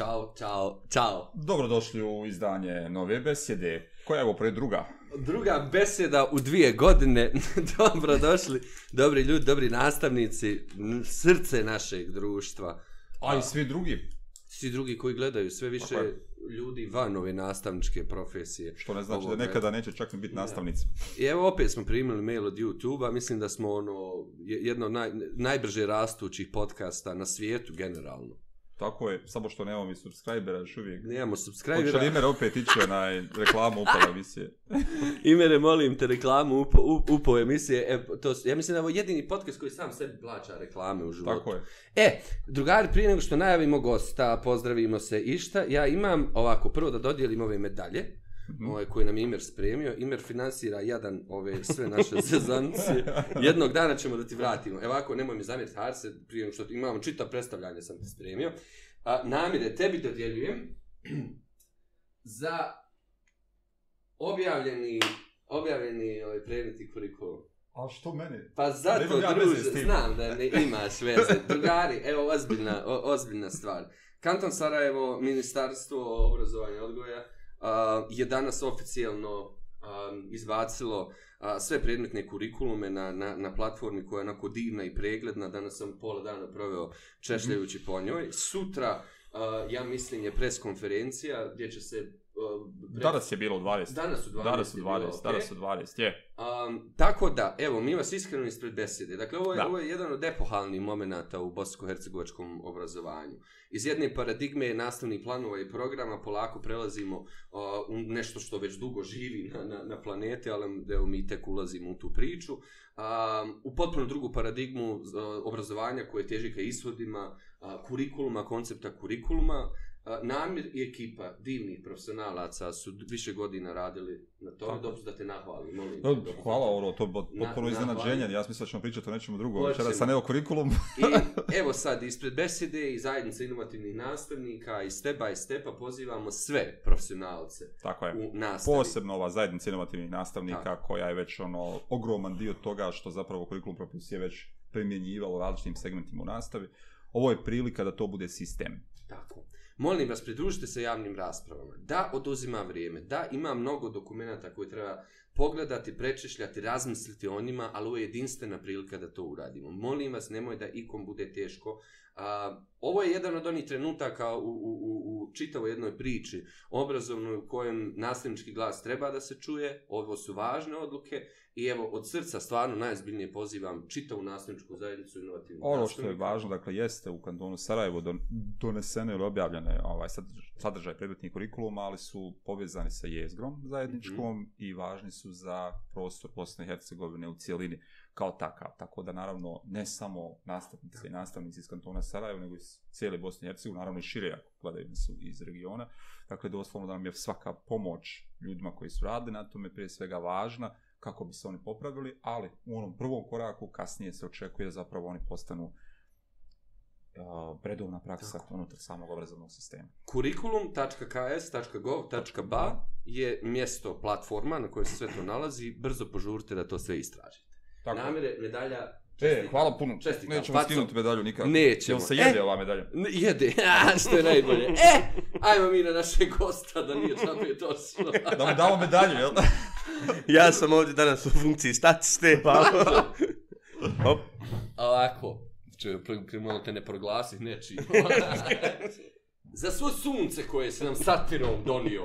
Ćao, čao, čao. Dobrodošli u izdanje nove besjede. Koja je ovo pre druga? Druga beseda u dvije godine. Dobrodošli. Dobri ljudi, dobri nastavnici. Srce našeg društva. A i svi drugi. Svi drugi koji gledaju, sve više ljudi van ove nastavničke profesije. Što ne znači Ovo, da nekada neće čak ni biti nastavnici. I evo opet smo primili mail od YouTube-a, mislim da smo ono, je- jedno od naj, najbrže rastućih podcasta na svijetu generalno. Tako je, samo što nemamo mi subscribera još uvijek. Nemamo Hoće subscribera. li Imer opet ići onaj reklamu upala emisije? Imere, molim te reklamu upo, upo emisije. E, to, ja mislim da je ovo jedini podcast koji sam sebi plaća reklame u životu. Tako je. E, drugari, prije nego što najavimo gosta, pozdravimo se išta, ja imam ovako, prvo da dodijelim ove medalje, Mhm. ove koje nam je Imer spremio. Imer finansira jadan ove sve naše sezoncije. Jednog dana ćemo da ti vratimo. Evo ovako, nemoj mi zamjeriti Harse, prije što imamo čita predstavljanje sam ti spremio. A, namire, tebi dodjeljujem za objavljeni objavljeni ovaj predmeti kurikul. A što meni? Pa zato, ja druže, znam da ne imaš veze. Drugari, evo, ozbiljna, o, ozbiljna stvar. Kanton Sarajevo, Ministarstvo obrazovanja i odgoja, je danas oficijalno um, izbacilo uh, sve predmetne kurikulume na, na, na platformi koja je onako divna i pregledna. Danas sam pola dana proveo češljajući po njoj. Sutra, uh, ja mislim, je preskonferencija gdje će se a, pred- Danas je bilo u 20. Danas u 12. Danas u je bilo, 12, okej. danas u 12, je. Um, tako da, evo, mi vas iskreno ispred besede. Dakle, ovo je, Da. ovo je jedan od epohalnih momenata u bosansko-hercegovačkom obrazovanju. Iz jedne paradigme nastavnih planova i programa polako prelazimo uh, u nešto što već dugo živi na, na, na planeti, ali evo, mi tek ulazimo u tu priču. Um, u potpuno drugu paradigmu uh, obrazovanja koje teži ka ishodima, uh, kurikuluma, koncepta kurikuluma, Namir i ekipa divnih profesionalaca su više godina radili na tome. Tako. Dobro da te nahvalim, molim. No, te. Hvala, Oro, to je potpuno na- iznenađenje. Ja sam mislio da ćemo pričati o nečemu drugom. Hoćemo. Večera sa neo kurikulum. I evo sad, ispred besede i zajednice inovativnih nastavnika i step by stepa pozivamo sve profesionalce Tako je. u nastavi. Posebno ova zajednica inovativnih nastavnika koja je već ono ogroman dio toga što zapravo kurikulum propisuje već primjenjivalo u različitim segmentima u nastavi. Ovo je prilika da to bude sistem. Tako. Molim vas, pridružite se javnim raspravama. Da oduzima vrijeme, da ima mnogo dokumenta koje treba pogledati, prečešljati, razmisliti o njima, ali ovo je jedinstvena prilika da to uradimo. Molim vas, nemoj da ikom bude teško. A, ovo je jedan od onih trenutaka u, u, u, u čitavoj jednoj priči obrazovnoj u kojem nastavnički glas treba da se čuje, ovo su važne odluke i evo od srca stvarno najzbiljnije pozivam čitavu nastavničku zajednicu inovativnih Ono što je nastavnika. važno, dakle, jeste u kantonu Sarajevo don, donesene ili objavljene ovaj, sadržaj, predmetnih kurikuluma, ali su povezani sa jezgrom zajedničkom Mhm. i važni su za prostor Bosne i Hercegovine u cijelini kao takav. Tako da, naravno, ne samo nastavnice i nastavnici iz kantona Sarajevo, nego iz cijele Bosne i Hercegovine, naravno i šire, ako gledaju nas iz regiona. Dakle, doslovno da nam je svaka pomoć ljudima koji su radili na tome prije svega važna, kako bi se oni popravili, ali u onom prvom koraku kasnije se očekuje da zapravo oni postanu uh, redovna praksa Tako. unutar samog obrazovnog sistema. kurikulum.ks.gov.ba je mjesto, platforma na kojoj se sve to nalazi. Brzo požurite da to sve istražite. Namire, medalja... E, hvala puno. Čestitam. Nećemo Faco. skinuti medalju nikako. Nećemo. Jel se jede E. ova medalja? Jede, a, što je najbolje. E, ajmo mi na našeg gosta da nije čapije došlo. Da mu damo medalju, jel? Ja sam ovdje danas u funkciji statiste, pa... Hop. Ovako, če, malo te ne proglasih nečim. Za svo sunce koje se nam satirom donio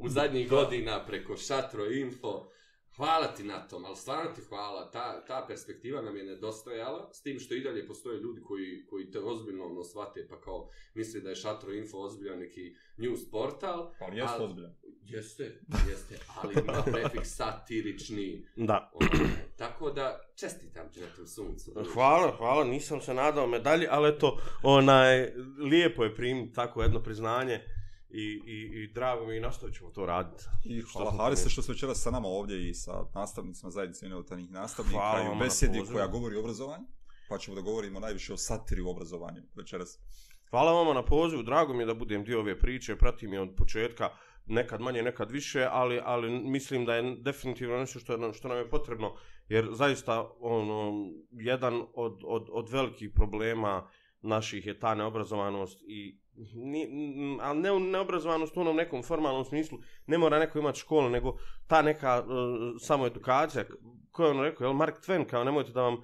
u zadnjih godina preko Šatro Info, hvala ti na tom, ali stvarno ti hvala, ta, ta perspektiva nam je nedostajala, s tim što i dalje postoje ljudi koji, koji te ozbiljno ono shvate, pa kao misle da je Šatro Info ozbiljan neki news portal. Ali jeste Ali- ozbiljan. Jeste, jeste, ali ima prefiks satirični. Da. Ono, tako da, čestitam ti na tom suncu. Hvala, hvala, nisam se nadao medalji, ali eto, onaj, lijepo je primiti tako jedno priznanje i, i, i drago mi i nastavit ćemo to raditi. I hvala Harise što ste večeras sa nama ovdje i sa nastavnicima zajednice inovativnih nastavnika Hvala i u besedi koja govori o obrazovanju. Pa ćemo da govorimo najviše o satiri u obrazovanju večeras. Hvala vama na pozivu, drago mi je da budem dio ove priče, pratim je od početka, nekad manje, nekad više, ali, ali mislim da je definitivno nešto što, nam, što nam je potrebno, jer zaista ono, jedan od, od, od velikih problema naših je ta neobrazovanost i ni, ali ne neobrazovanost u onom nekom formalnom smislu, ne mora neko imati školu, nego ta neka uh, samo edukacija, ko je ono rekao, jel Mark Twain, kao nemojte da vam uh,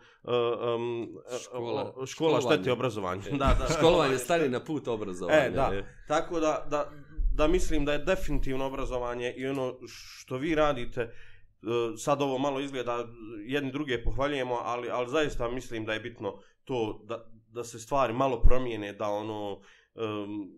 um, Škola- škola, škola šteti obrazovanju. da, da, Školovanje stani na put obrazovanja. E, da. Tako da, da, da mislim da je definitivno obrazovanje i ono što vi radite, e, sad ovo malo izgleda, jedni druge pohvaljujemo, ali, ali zaista mislim da je bitno to da, da se stvari malo promijene, da ono, um,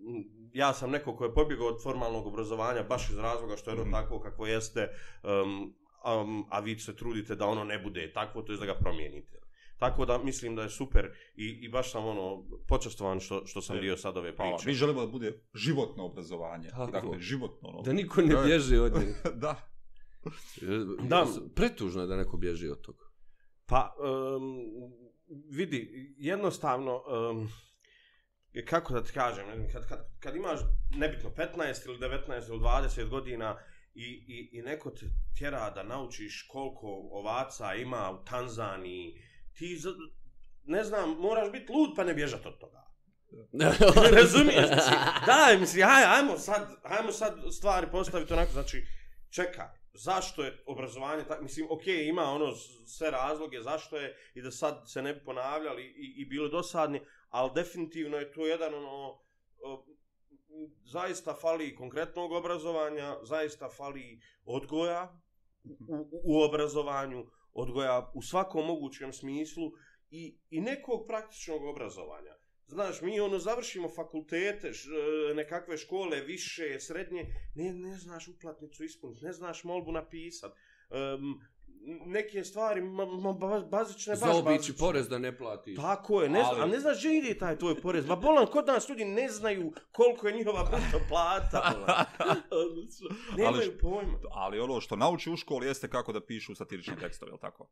ja sam neko ko je pobjegao od formalnog obrazovanja baš iz razloga što je ono Mhm. tako kako jeste, um, um, a vi se trudite da ono ne bude takvo, to je da ga promijenite. Tako da mislim da je super i, i baš sam ono počastovan što, što sam E, dio sad ove priče. Mi želimo da bude životno obrazovanje. Tako. Dakle, životno. Ono. Da niko ne Da. bježi od njega. da. Da. Pretužno je da neko bježi od toga. Pa, um, vidi, jednostavno, um, kako da ti kažem, kad, kad, kad imaš nebitno 15 ili 19 ili 20 godina i, i, i neko te tjera da naučiš koliko ovaca ima u Tanzaniji, ti, za, ne znam, moraš biti lud pa ne bježat od toga. Razumiješ? Mislim, daj, mislim, aj, ajmo sad, ajmo sad stvari postaviti onako, znači, čekaj, zašto je obrazovanje tako, mislim, ok, ima ono sve razloge zašto je i da sad se ne bi ponavljali i, i bili dosadni, ali definitivno je to jedan ono, o, zaista fali konkretnog obrazovanja, zaista fali odgoja u, u, u obrazovanju, odgoja u svakom mogućem smislu i, i nekog praktičnog obrazovanja. Znaš, mi ono završimo fakultete, š, e, nekakve škole, više, srednje, ne, ne znaš uplatnicu ispuniti, ne znaš molbu napisat. Um, neke stvari, ma, ma, ba- bazične, baš Zaobići bazične. porez da ne platiš. Tako je, ne zna, Ali- a ne znaš gdje ide taj tvoj porez. Ma bolan, kod nas ljudi ne znaju koliko je njihova bruto plata. Nemaju pojma. Ali ono što nauči u školi jeste kako da pišu satirične tekstove, je li tako?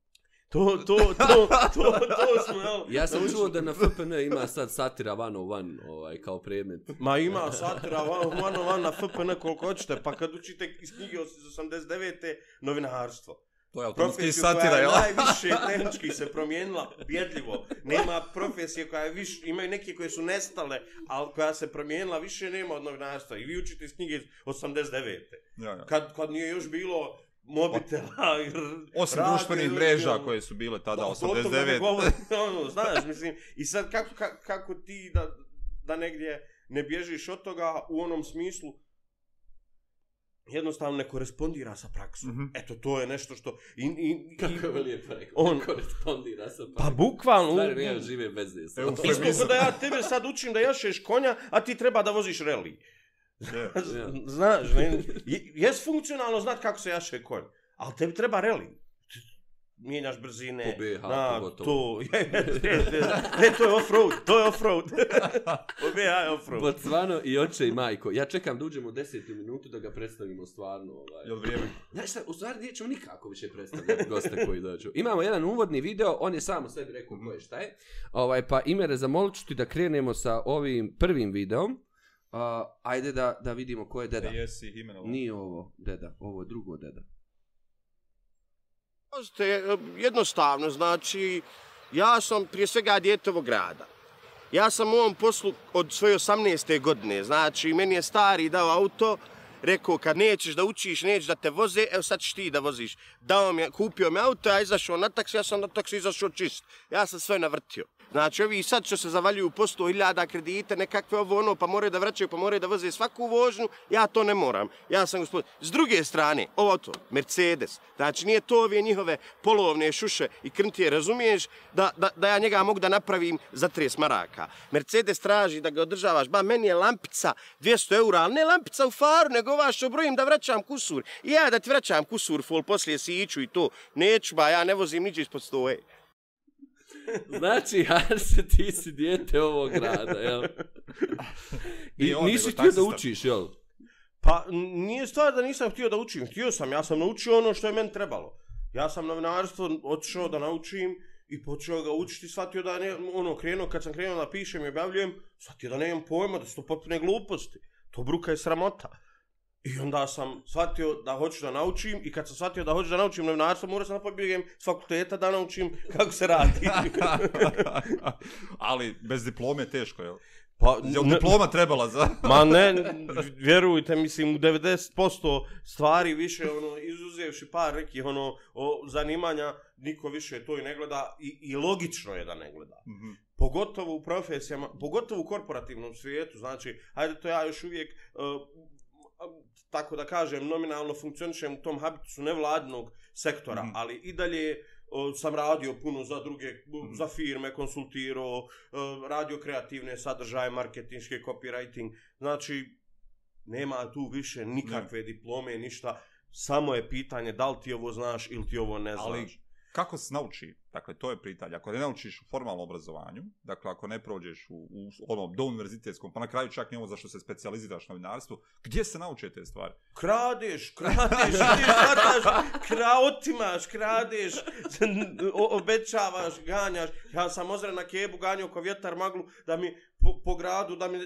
To, to, to, to, to smo, jel? Ja sam čuo da na FPN ima sad satira one on one, ovaj, kao predmet. Ma ima satira, van, van, van na FPN koliko hoćete, pa kad učite iz knjige iz 89. novinarstvo. To je automatski satira, jel? najviše tehnički se promijenila, bjedljivo. Nema profesije koja je više, imaju neke koje su nestale, ali koja se promijenila, više nema od novinarstva. I vi učite iz knjige iz 89. Ja, ja. Kad, kad nije još bilo mobitela i Osim radio, društvenih mreža koje su bile tada o tome ne 89. govorim, ono, znaš, mislim, i sad kako, ka- kako ti da, da negdje ne bježiš od toga u onom smislu, jednostavno ne korespondira sa praksom. Mhm. Eto, to je nešto što... I, i, i, Kako je lijepo rekao, On- on korespondira sa pa bukvalno... Stvari nema žive veze. sa- Evo, Isto da ja tebe sad učim da jašeš konja, a ti treba da voziš reli. Je. Ja. Znaš, ne, je- jes funkcionalno znat kako se jaše konj, ali tebi treba reli. Mijenjaš brzine, Po BH na, pogotovo. to, je, je, je, ne, to je off-road, to je off-road. po BH je off-road. Botsvano i oče i majko. Ja čekam da uđemo u desetu minutu da ga predstavimo stvarno. Ovaj. Jel vrijeme? Znaš šta, u stvari nećemo nikako više predstavljati goste koji dođu. Imamo jedan uvodni video, on je samo sebi rekao ko je šta je. Ovaj, pa Imere, zamolit ću ti da krenemo sa ovim prvim videom. Uh, ajde da, da vidimo ko je deda. Da jesi imenovan. Nije ovo deda, ovo je drugo deda. Pazite, e, jednostavno, znači, ja sam prije svega djetovog grada. Ja sam u ovom poslu od svoje 18. godine, znači, meni je stari dao auto, rekao, kad nećeš da učiš, nećeš da te voze, evo sad ćeš ti da voziš. Dao mi, kupio mi auto, ja izašao na taksi, ja sam na taksi izašao čist. Ja sam sve navrtio. Znači, ovi sad što se zavaljuju po 100.000 kredite, nekakve ovo ono, pa moraju da vraćaju, pa moraju da voze svaku vožnju, ja to ne moram. Ja sam gospodin. S druge strane, ovo auto, Mercedes, znači nije to ove njihove polovne šuše i krntije, razumiješ, da, da, da ja njega mogu da napravim za 30 maraka. Mercedes traži da ga održavaš, ba meni je lampica 200 eura, ali ne lampica u faru, nego ova što brojim da vraćam kusur. I ja da ti vraćam kusur, fol, poslije siću i to. Neću, ba, ja ne vozim niđe ispod stoje. Znači, Arse, ti si dijete ovog grada, jel? I on, nisi htio da učiš, jel? Pa nije stvar da nisam htio da učim, htio sam, ja sam naučio ono što je meni trebalo. Ja sam novinarstvo otišao da naučim i počeo ga učiti, shvatio da ne, ono, krenuo, kad sam krenuo da pišem i objavljujem, shvatio da nemam pojma, da su to potpune gluposti. To bruka je sramota. I onda sam shvatio da hoću da naučim i kad sam shvatio da hoću da naučim novinarstvo, morao sam da pobjegem s fakulteta da naučim kako se radi. Ali bez diplome je teško, jel? pa, Jel diploma trebala za... Ma ne, vjerujte, mislim, u 90% stvari više, ono, izuzevši par nekih, ono, o, zanimanja, niko više to i ne gleda i, i logično je da ne gleda. Mhm. Pogotovo u profesijama, pogotovo u korporativnom svijetu, znači, hajde to ja još uvijek, uh, tako da kažem, nominalno funkcionišem u tom habitusu nevladnog sektora, Mhm. ali i dalje o, sam radio puno za druge, Mhm. za firme, konsultirao, o, radio kreativne sadržaje, marketinške, copywriting, znači, nema tu više nikakve diplome, ništa, samo je pitanje da li ti ovo znaš ili ti ovo ne znaš. Ali kako se nauči? Dakle, to je pritalje. Ako ne naučiš u formalnom obrazovanju, dakle, ako ne prođeš u, u onom do univerzitetskom, pa na kraju čak i ovo za što se specijaliziraš na novinarstvu, gdje se nauče te stvari? Kradeš, kradeš, ti shvataš, kra, otimaš, kradeš, obećavaš, ganjaš. Ja sam ozre na kebu ganjao ko vjetar maglu da mi po, po gradu, da mi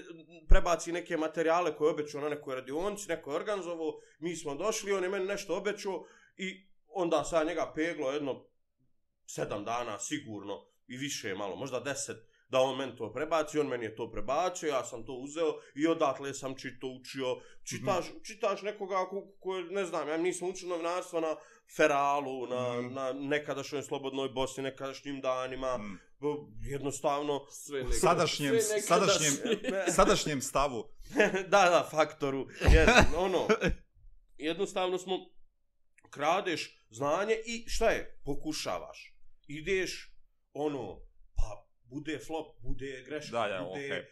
prebaci neke materijale koje je obećao na nekoj radionici, neko je organizovao, mi smo došli, on je meni nešto obećao i onda sa njega peglo jedno sedam dana sigurno i više malo, možda deset, da on meni to prebaci, on meni je to prebacio, ja sam to uzeo i odatle sam čito učio, čitaš, čitaš nekoga ko, ko, ne znam, ja nisam učio novinarstvo na Feralu, na, Mhm. na nekadašnjoj Slobodnoj Bosni, nekadašnjim danima, Mm. jednostavno, Sve nekada, Sadašnjem, sve nekada sadašnjem, sve. sadašnjem stavu. da, da, faktoru, je, ono, jednostavno smo, kradeš znanje i šta je, pokušavaš, ideš, ono, pa bude flop, bude greška, Da, ja, bude, okej.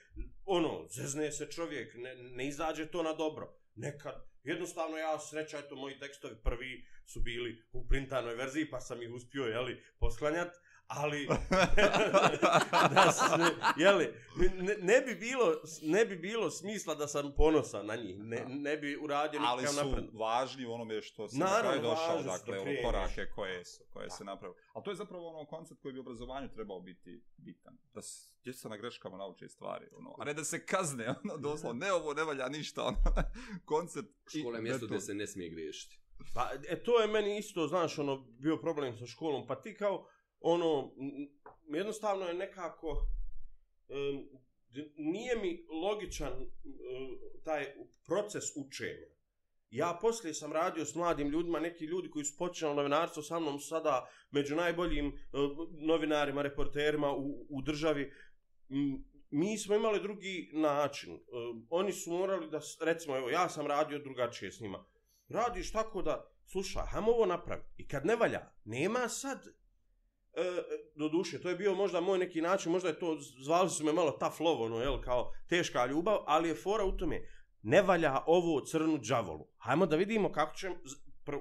ono, zezne se čovjek, ne, ne izađe to na dobro. Nekad, jednostavno ja sreća, eto, moji tekstovi prvi su bili u printanoj verziji, pa sam ih uspio, jeli, posklanjat, ali, da se, jeli, ne, ne, bi bilo, ne bi bilo smisla da sam ponosan na njih, ne, ne bi uradio Ali nikakav su napred. važni u onome što se na Naravno, kraju došao, dakle, da ono kreneš. korake koje, su, koje se naprave. Ali to je zapravo ono koncept koji bi u obrazovanju trebao biti bitan. Da se djeca na greškama nauče stvari, ono, a ne da se kazne, ono, doslovno, ne ovo, ne valja ništa, ono, koncept. i Škola je mjesto gdje se ne smije griješiti. Pa, e, to je meni isto, znaš, ono, bio problem sa školom, pa ti kao, ono, jednostavno je nekako, em, nije mi logičan taj proces učenja. Ja poslije sam radio s mladim ljudima, neki ljudi koji su počinali novinarstvo sa mnom sada među najboljim e, novinarima, reporterima u, u državi. Mi smo imali drugi način. E, oni su morali da, recimo, evo, ja sam radio drugačije s njima radiš tako da, slušaj, hajmo ovo napravi. I kad ne valja, nema sad, e, do duše, to je bio možda moj neki način, možda je to, zvali su me malo tough love, ono, jel, kao teška ljubav, ali je fora u tome, ne valja ovo crnu džavolu. Hajmo da vidimo kako ćemo,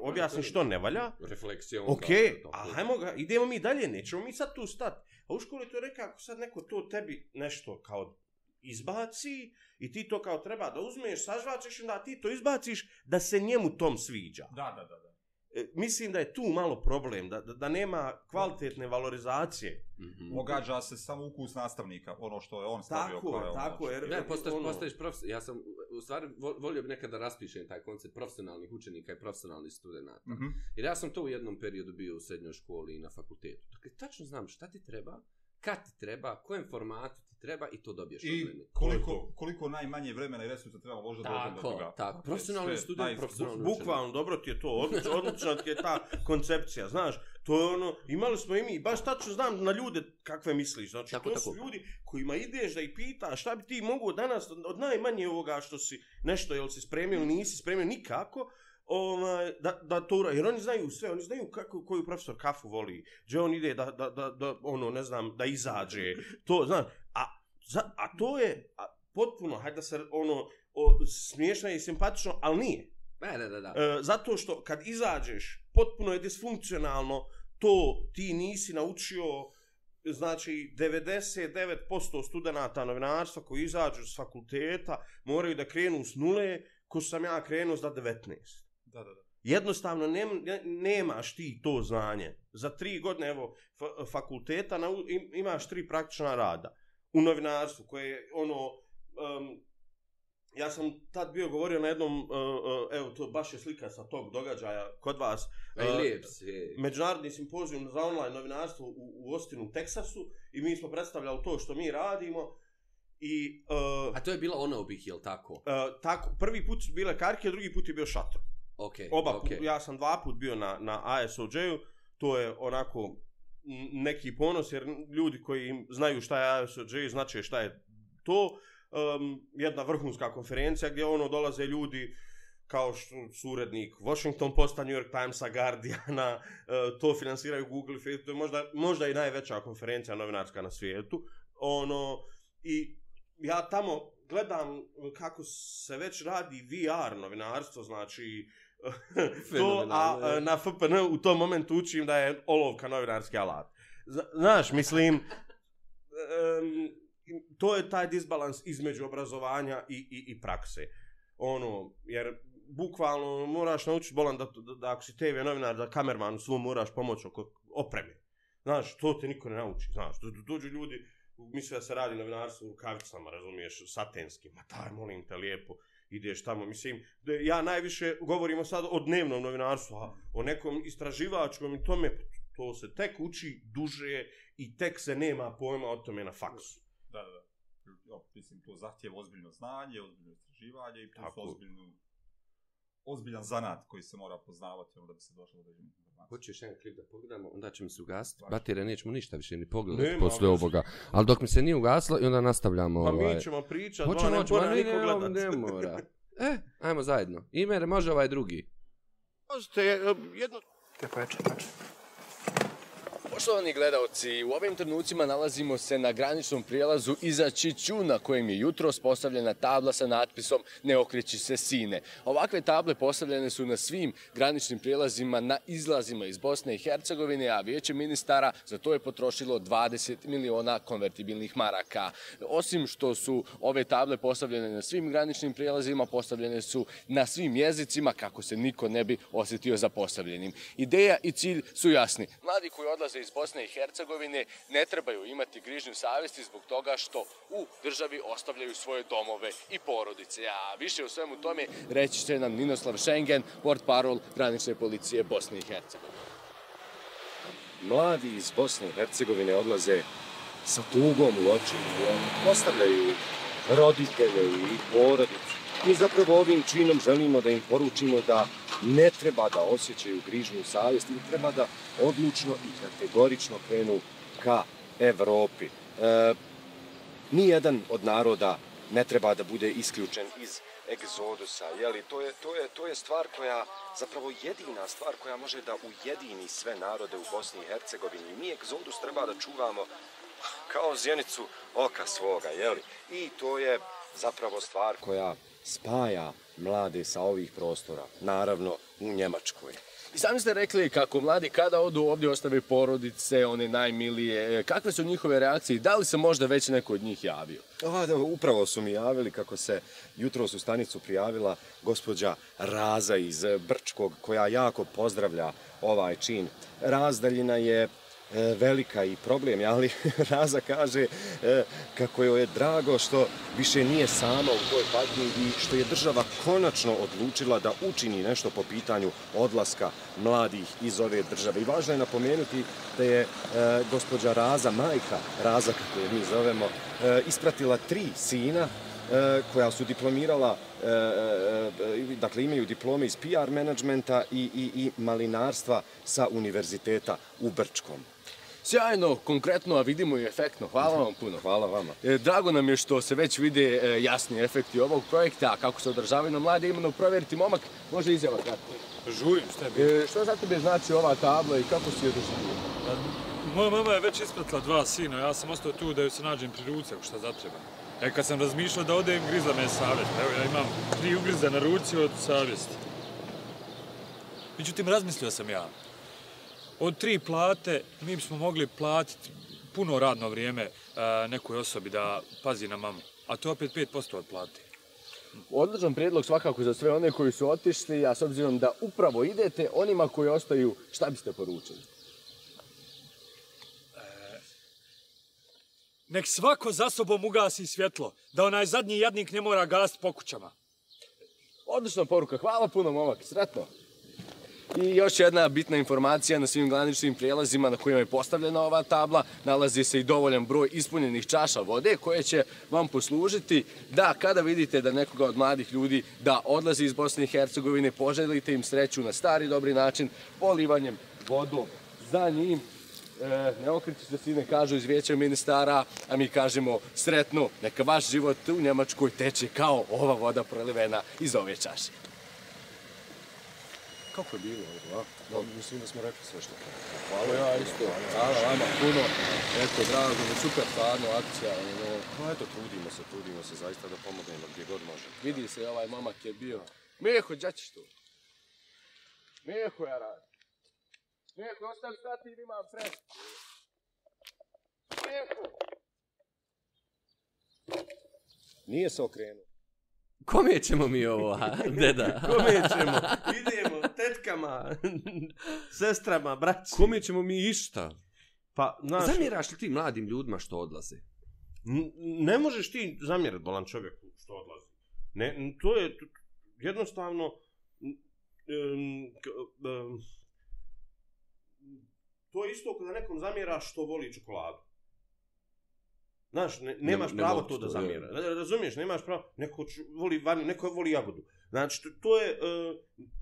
objasni što ne valja, Refleksijom. Ok, a hajmo ga, idemo mi dalje, nećemo mi sad tu stati. A u školi to je nekako sad neko to tebi nešto kao izbaci i ti to kao treba da uzmeš, sažvačeš i onda ti to izbaciš da se njemu tom sviđa. Da, da, da. da. E, mislim da je tu malo problem, da, da, da nema kvalitetne valorizacije. Mhm. Pogađa se samo ukus nastavnika, ono što je on stavio. Tako kao je, ono, tako je. znači. Ne, postaš, ono- postaješ profesor. Ja sam, u stvari, vo- volio bi nekada da raspišem taj koncept profesionalnih učenika i profesionalnih studenta. Mhm. Jer ja sam to u jednom periodu bio u srednjoj školi i na fakultetu. Dakle, tačno znam šta ti treba, kad ti treba, kojem formatu ti treba i to dobiješ od I mene. koliko, koliko najmanje vremena i resursa treba doći do toga. tako. Profesionalni student, naj- profesionalni Bukvalno, dobro ti je to, odlično, odlična ti je ta koncepcija, znaš, to je ono, imali smo i mi, baš tačno znam na ljude kakve misliš, znači Tako, to tako. su ljudi kojima ideš da ih pitaš šta bi ti mogu danas, od, od najmanje ovoga što si nešto, jel si spremio ili nisi spremio, nikako, ovaj, da, da to ura, jer oni znaju sve, oni znaju kako, koju profesor kafu voli, gdje on ide da, da, da, da, ono, ne znam, da izađe, to, znaš, a, za, a to je a, potpuno, hajde da se, ono, o, smiješno je i simpatično, ali nije. Ne, ne, ne, da. E, zato što kad izađeš, potpuno je disfunkcionalno, to ti nisi naučio, znači 99% studenta novinarstva koji izađu s fakulteta moraju da krenu s nule, ko sam ja krenuo s da 19. Da, da, da. Jednostavno nem, ne, nemaš ti to znanje. Za tri godine evo, fa, fakulteta na, im, imaš tri praktična rada u novinarstvu koje je ono um, ja sam tad bio govorio na jednom, uh, uh, evo to baš je slika sa tog događaja kod vas. Aj, uh, lijep si. Međunarodni simpozijum za online novinarstvo u, u Austinu, Teksasu i mi smo predstavljali to što mi radimo i uh, A to je bila ona obih, jel tako? uh, tako, prvi put su bile karke, drugi put je bio šator. Ok, Oba, ok. okay. ja sam dva put bio na, na ASOJ-u, to je onako neki ponos, jer ljudi koji znaju šta je ASOJ, znači šta je to, um, jedna vrhunska konferencija gdje ono dolaze ljudi kao što su urednik Washington Posta, New York Timesa, Guardiana, uh, to finansiraju Google, Facebook, to je možda, možda i najveća konferencija novinarska na svijetu. Ono, I ja tamo gledam kako se već radi VR novinarstvo, znači to, a na FPN u tom momentu učim da je olovka novinarski alat. Zna- Znaš, mislim, to je taj disbalans između obrazovanja i, i, i prakse. Ono, jer bukvalno moraš naučiti bolan da, da, da ako si TV novinar, da kamermanu svom moraš pomoći oko opreme. Znaš, to te niko ne nauči, znaš. Do, do, dođu ljudi, misle da se radi novinarstvo u rukavicama, razumiješ, satenskim. Ma daj, molim te, lijepo, ideš tamo. Mislim, da ja najviše govorimo sad o dnevnom novinarstvu, a o nekom istraživačkom i tome, to se tek uči duže i tek se nema pojma o tome na faksu. Da, da. Jo, mislim, to zahtjeva ozbiljno znanje, ozbiljno istraživanje i plus Tako. ozbiljnu, ozbiljan zanat koji se mora poznavati ono da bi se došlo do određenih. Hoćeš jedan klip da pogledamo, onda će mi se ugasiti. Baterija nećemo ništa više ni pogledati Nema, posle ali- ovoga. Ali dok mi se nije ugasilo i onda nastavljamo Pa ovaj... mi ćemo pričat, Hoćemo, Hoćemo, ne mora ne, niko ne, gledat. ne mora. E, ajmo zajedno. Imer, može ovaj drugi. Možete e, jedno Poštovani gledalci, u ovim trenucima nalazimo se na graničnom prijelazu iza Čiću na kojem je jutro postavljena tabla sa natpisom Ne okreći se sine. Ovakve table postavljene su na svim graničnim prijelazima na izlazima iz Bosne i Hercegovine, a vijeće ministara za to je potrošilo 20 miliona konvertibilnih maraka. Osim što su ove table postavljene na svim graničnim prijelazima, postavljene su na svim jezicima kako se niko ne bi osjetio zapostavljenim. Ideja i cilj su jasni. Mladi koji odlaze iz Bosne i Hercegovine ne trebaju imati grižnju savjesti zbog toga što u državi ostavljaju svoje domove i porodice. A više o svemu tome reći će nam Ninoslav Schengen, port parol granične policije Bosne i Hercegovine. mladi iz Bosne i Hercegovine odlaze sa tugom u oči. Ostavljaju roditelje i porodice Mi zapravo ovim činom želimo da im poručimo da ne treba da osjećaju grižnju savjest i treba da odlučno i kategorično krenu ka Evropi. E, nijedan od naroda ne treba da bude isključen iz egzodusa, jeli, to je, to je, to je stvar koja, zapravo jedina stvar koja može da ujedini sve narode u Bosni i Hercegovini. Mi egzodus treba da čuvamo kao zjenicu oka svoga, jeli? I to je zapravo stvar koja spaja mlade sa ovih prostora, naravno u Njemačkoj. I sami ste rekli kako mladi kada odu ovdje ostave porodice, one najmilije, kakve su njihove reakcije i da li se možda već neko od njih javio? A, da, upravo su mi javili kako se jutro u stanicu prijavila gospođa Raza iz Brčkog, koja jako pozdravlja ovaj čin. Razdaljina je e, E, velika i problem, ali Raza kaže e, kako joj je drago što više nije sama u toj patnji i što je država konačno odlučila da učini nešto po pitanju odlaska mladih iz ove države. I važno je napomenuti da je e, gospođa Raza, majka Raza, kako je mi zovemo, ispratila tri sina koja su diplomirala, dakle imaju diplome iz PR menadžmenta i, i, i malinarstva sa univerziteta u Brčkom. Sjajno, konkretno, a vidimo i efektno. Hvala vam puno. Hvala vama. E, Drago nam je što se već vide e, jasni efekti ovog projekta, a kako se održavaju na mlade, imamo provjeriti momak, može izjava kratko. Žurim, šta je bilo? E, Što za tebe znači ova tabla i kako si je doživio? Moja mama je već ispratila dva sina, ja sam ostao tu da joj se nađem pri ruci ako šta zatreba. E kad sam razmišljao da odem, grizla me je savjest. Evo ja imam tri ugriza na ruci od savjesti. Međutim, razmislio sam ja. Od tri plate mi bismo mogli platiti puno radno vrijeme e, nekoj osobi da pazi na mamu. A to je opet 5% od plate. Odličan prijedlog svakako za sve one koji su otišli, a s obzirom da upravo idete, onima koji ostaju, šta biste poručili? Nek svako za sobom ugasi svjetlo, da onaj zadnji jadnik ne mora gast po kućama. Odlična poruka, hvala puno momak, sretno. I još jedna bitna informacija na svim graničnim prijelazima na kojima je postavljena ova tabla, nalazi se i dovoljan broj ispunjenih čaša vode koje će vam poslužiti da kada vidite da nekoga od mladih ljudi da odlazi iz Bosne i Hercegovine, poželite im sreću na stari dobri način, polivanjem vodom za njim. E, ne okreći se sine, kažu iz vijeća ministara, a mi kažemo sretno, neka vaš život u Njemačkoj teče kao ova voda prolivena iz ove čaše. Kako je bilo ovo, a? Da, mislim da smo rekli sve što. Hvala ja isto. Hvala vama puno. Eto, drago mi, super stvarno akcija. Ono, Pa eto, trudimo se, trudimo se zaista da pomognemo gdje god možemo. vidi se ovaj momak je bio. Meho, gdje ćeš tu? Meho ja radim. Meho, ostavi stati imam pres. Meho! Nije se okrenuo. Kome ćemo mi ovo, a, deda? Kome ćemo? Idemo, tetkama, sestrama, braći. Kome ćemo mi išta? Pa, znaš, Zamjeraš li ti mladim ljudima što odlaze? n- ne možeš ti zamjerati bolan čovjeku što odlazi. Ne, to je jednostavno k- em, to je isto kada nekom zamjeraš što voli čokoladu. Znaš, ne, nemaš ne pravo mogu to da zamjera. Ra- Razumiješ, nemaš pravo. Neko ču- voli vanju, neko voli jagodu. Znači, to, to je e,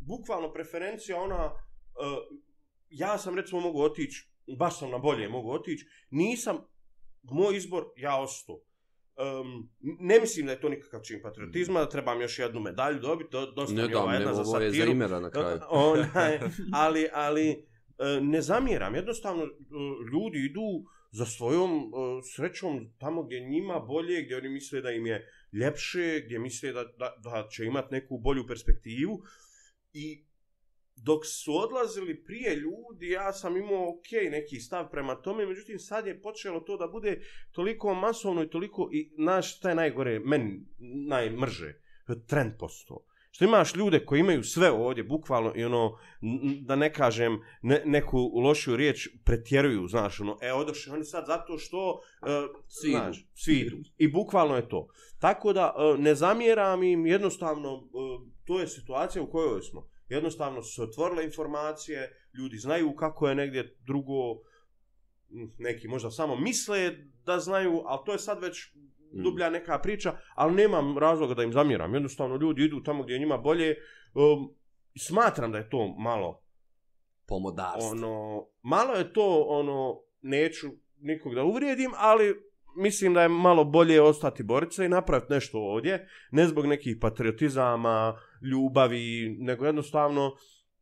bukvalno preferencija ona, e, ja sam recimo mogu otići, baš sam na bolje mogu otići, nisam, moj izbor, ja ostao. Um, ne mislim da je to nikakav čin patriotizma, da trebam još jednu medalju dobiti, do, dosta Ne mi je ova dam, ne, jedna za ovo je za satiru. imera na kraju. Onaj, ali, ali e, ne zamjeram, jednostavno ljudi idu za svojom uh, srećom tamo gdje njima bolje, gdje oni misle da im je ljepše, gdje misle da, da, da će imati neku bolju perspektivu i dok su odlazili prije ljudi, ja sam imao ok neki stav prema tome, međutim sad je počelo to da bude toliko masovno i toliko, i znaš šta je najgore, meni najmrže, trend posto. Što imaš ljude koji imaju sve ovdje, bukvalno, i ono, da ne kažem ne, neku lošiju riječ, pretjeruju, znaš, ono, e, odošli oni sad zato što, uh, Svi idu. znaš, svi idu. I bukvalno je to. Tako da, uh, ne zamjeram im, jednostavno, uh, to je situacija u kojoj smo. Jednostavno su se otvorile informacije, ljudi znaju kako je negdje drugo, neki možda samo misle da znaju, ali to je sad već. Dublja neka priča, ali nemam razloga da im zamjeram. Jednostavno ljudi idu tamo gdje je njima bolje. Um, smatram da je to malo Pomodarstvo. ono malo je to ono neću nikog da uvrijedim, ali mislim da je malo bolje ostati borica i napraviti nešto ovdje, ne zbog nekih patriotizama, ljubavi, nego jednostavno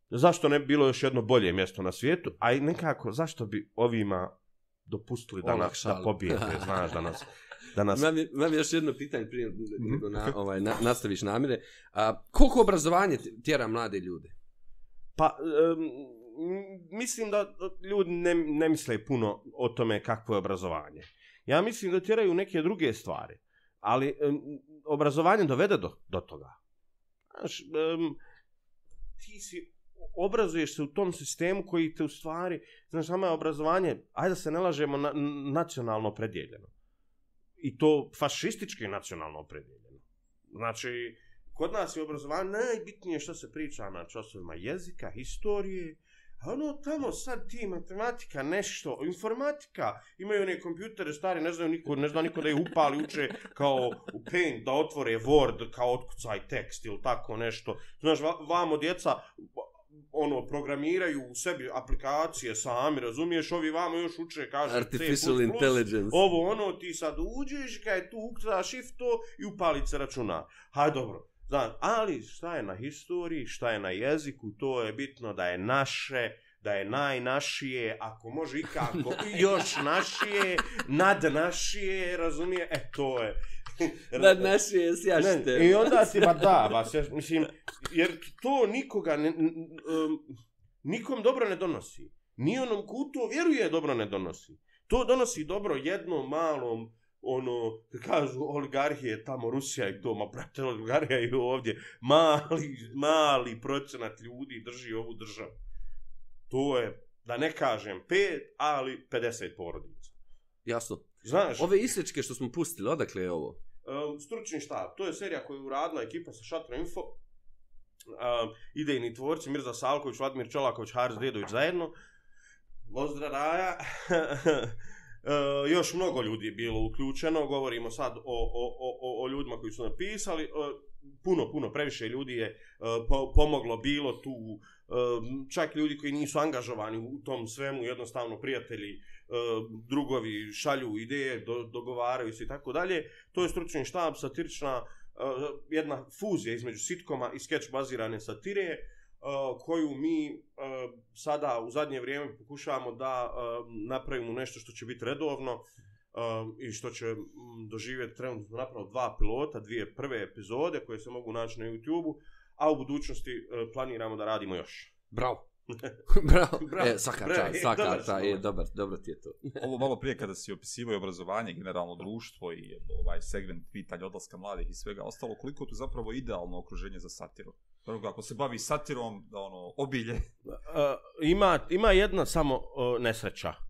zašto ne bi bilo još jedno bolje mjesto na svijetu, a i nekako zašto bi ovima dopustili da nas da pobijete, znaš, da nas da nas Imam, imam još jedno pitanje prije Mhm. nego na, ovaj, na, nastaviš namire. A, koliko obrazovanje tjera mlade ljude? Pa, um, mislim da ljudi ne, ne misle puno o tome kakvo je obrazovanje. Ja mislim da tjeraju neke druge stvari, ali um, obrazovanje dovede do, do toga. Znaš, um, ti si, obrazuješ se u tom sistemu koji te u stvari, znaš, nama je obrazovanje, ajde da se ne lažemo, na, nacionalno predijeljeno. I to fašistički nacionalno opredjeljeno. Znači, kod nas je obrazovanje najbitnije što se priča na časovima jezika, historije, a ono tamo sad ti matematika nešto, informatika, imaju one kompjutere stari, ne znaju niko, ne zna niko da ih upali, uče kao u Paint, da otvore Word, kao otkucaj tekst ili tako nešto. Znaš, vamo djeca ono, programiraju u sebi aplikacije sami, razumiješ, ovi vamo još uče, kaže C++, Artificial intelligence. ovo ono, ti sad uđeš, kaj tu ukucaš shift to i upali se računar. Hajde dobro, znaš, ali šta je na historiji, šta je na jeziku, to je bitno da je naše, da je najnašije, ako može ikako, još našije, nad našije, razumije, e, to je. Da naši je sjašte. Ne, I onda ti, ba da, ba, sjaš, mislim, jer to nikoga, ne, um, nikom dobro ne donosi. Ni onom ko to vjeruje dobro ne donosi. To donosi dobro jednom malom, ono, kažu oligarhije, tamo Rusija i to, ma brate, oligarhija i ovdje, mali, mali procenat ljudi drži ovu državu. To je, da ne kažem pet, ali 50 porodica. Jasno. Znaš, Ove isječke što smo pustili, odakle je ovo? Um, stručni štab, to je serija koju je uradila ekipa sa Šatro Info. Um, idejni tvorci Mirza Salković, Vladimir Čolaković, Haris Dedović zajedno. Pozdrav Raja. Uh, još mnogo ljudi je bilo uključeno, govorimo sad o, o, o, o- ljudima koji su napisali, uh, puno, puno, previše ljudi je uh, po, pomoglo, bilo tu, um, čak ljudi koji nisu angažovani u tom svemu, jednostavno prijatelji, uh, E, drugovi šalju ideje, do, dogovaraju se i tako dalje. To je stručni štab, satirična, uh, jedna fuzija između sitkoma i skeč bazirane satire, uh, koju mi uh, sada u zadnje vrijeme pokušavamo da uh, napravimo nešto što će biti redovno uh, i što će doživjeti trenutno napravo dva pilota, dvije prve epizode koje se mogu naći na YouTube-u, a u budućnosti uh, planiramo da radimo još. Bravo. Bravo. Bravo. E, svaka Bravo. čast, E, svaka dobar čast, je, dobar. dobar, dobro ti je to. Ovo malo prije kada si opisivao i obrazovanje, generalno društvo i ovaj segment pitanja odlaska mladih i svega ostalo, koliko je tu zapravo idealno okruženje za satiru? Prvo, ako se bavi satirom, da ono, obilje, Uh, ima, ima jedna samo uh, nesreća, uh,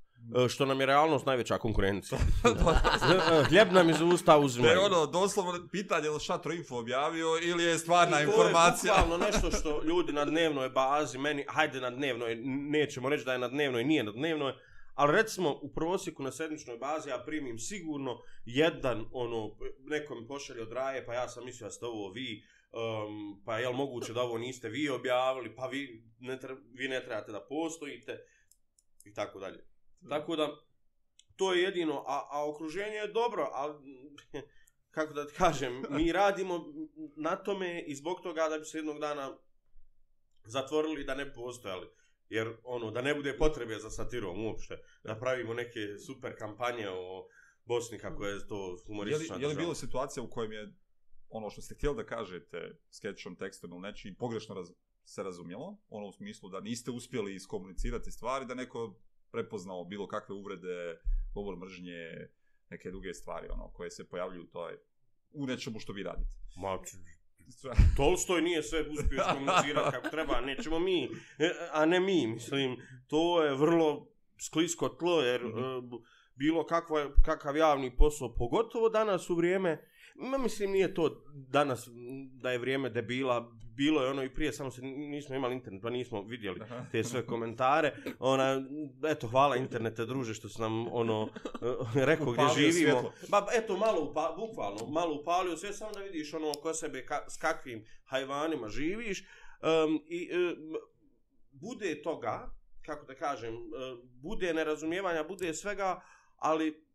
što nam je realnost najveća konkurencija. Uh, Hljeb nam iz usta uzimaju. je ono, doslovno pitanje je Šatro Info objavio ili je stvarna I to informacija. je nešto što ljudi na dnevnoj bazi, meni, hajde na dnevnoj, nećemo reći da je na dnevnoj, nije na dnevnoj, ali recimo u prosjeku na sedmičnoj bazi ja primim sigurno jedan, ono, neko mi pošalje od raje, pa ja sam mislio da ste ovo vi, um, pa je li moguće da ovo niste vi objavili, pa vi ne, tre, vi ne trebate da postojite, i tako dalje. Tako da, to je jedino, a, a okruženje je dobro, ali kako da ti kažem, mi radimo na tome i zbog toga da bi se jednog dana zatvorili da ne postojali. Jer ono, da ne bude potrebe za satirom uopšte, da pravimo neke super kampanje o Bosni kako je to Je li, humoristična je li država. bilo situacija u kojem je ono što ste htjeli da kažete sketchom, tekstom ili nečim pogrešno raz, se razumjelo, ono u smislu da niste uspjeli iskomunicirati stvari, da neko prepoznao bilo kakve uvrede, govor mržnje, neke druge stvari ono koje se pojavljuju u toj u nečemu što vi radite. Ma, Tolstoj nije sve uspio iskomunicirati kako treba, nećemo mi, e, a ne mi, mislim, to je vrlo sklisko tlo, jer mm -hmm. bilo kakva, kakav javni posao, pogotovo danas u vrijeme, ma mislim nije to danas da je vrijeme debila, bilo je ono i prije, samo se nismo imali internet, pa nismo vidjeli te sve komentare. Ona, eto, hvala internete, druže, što se nam ono rekao gdje živimo. Svjetlo. Ba, eto, malo, upa, bukvalno, malo upalio sve, samo da vidiš ono ko sebe, ka, s kakvim hajvanima živiš. Um, I um, bude toga, kako da kažem, uh, bude nerazumijevanja, bude svega, ali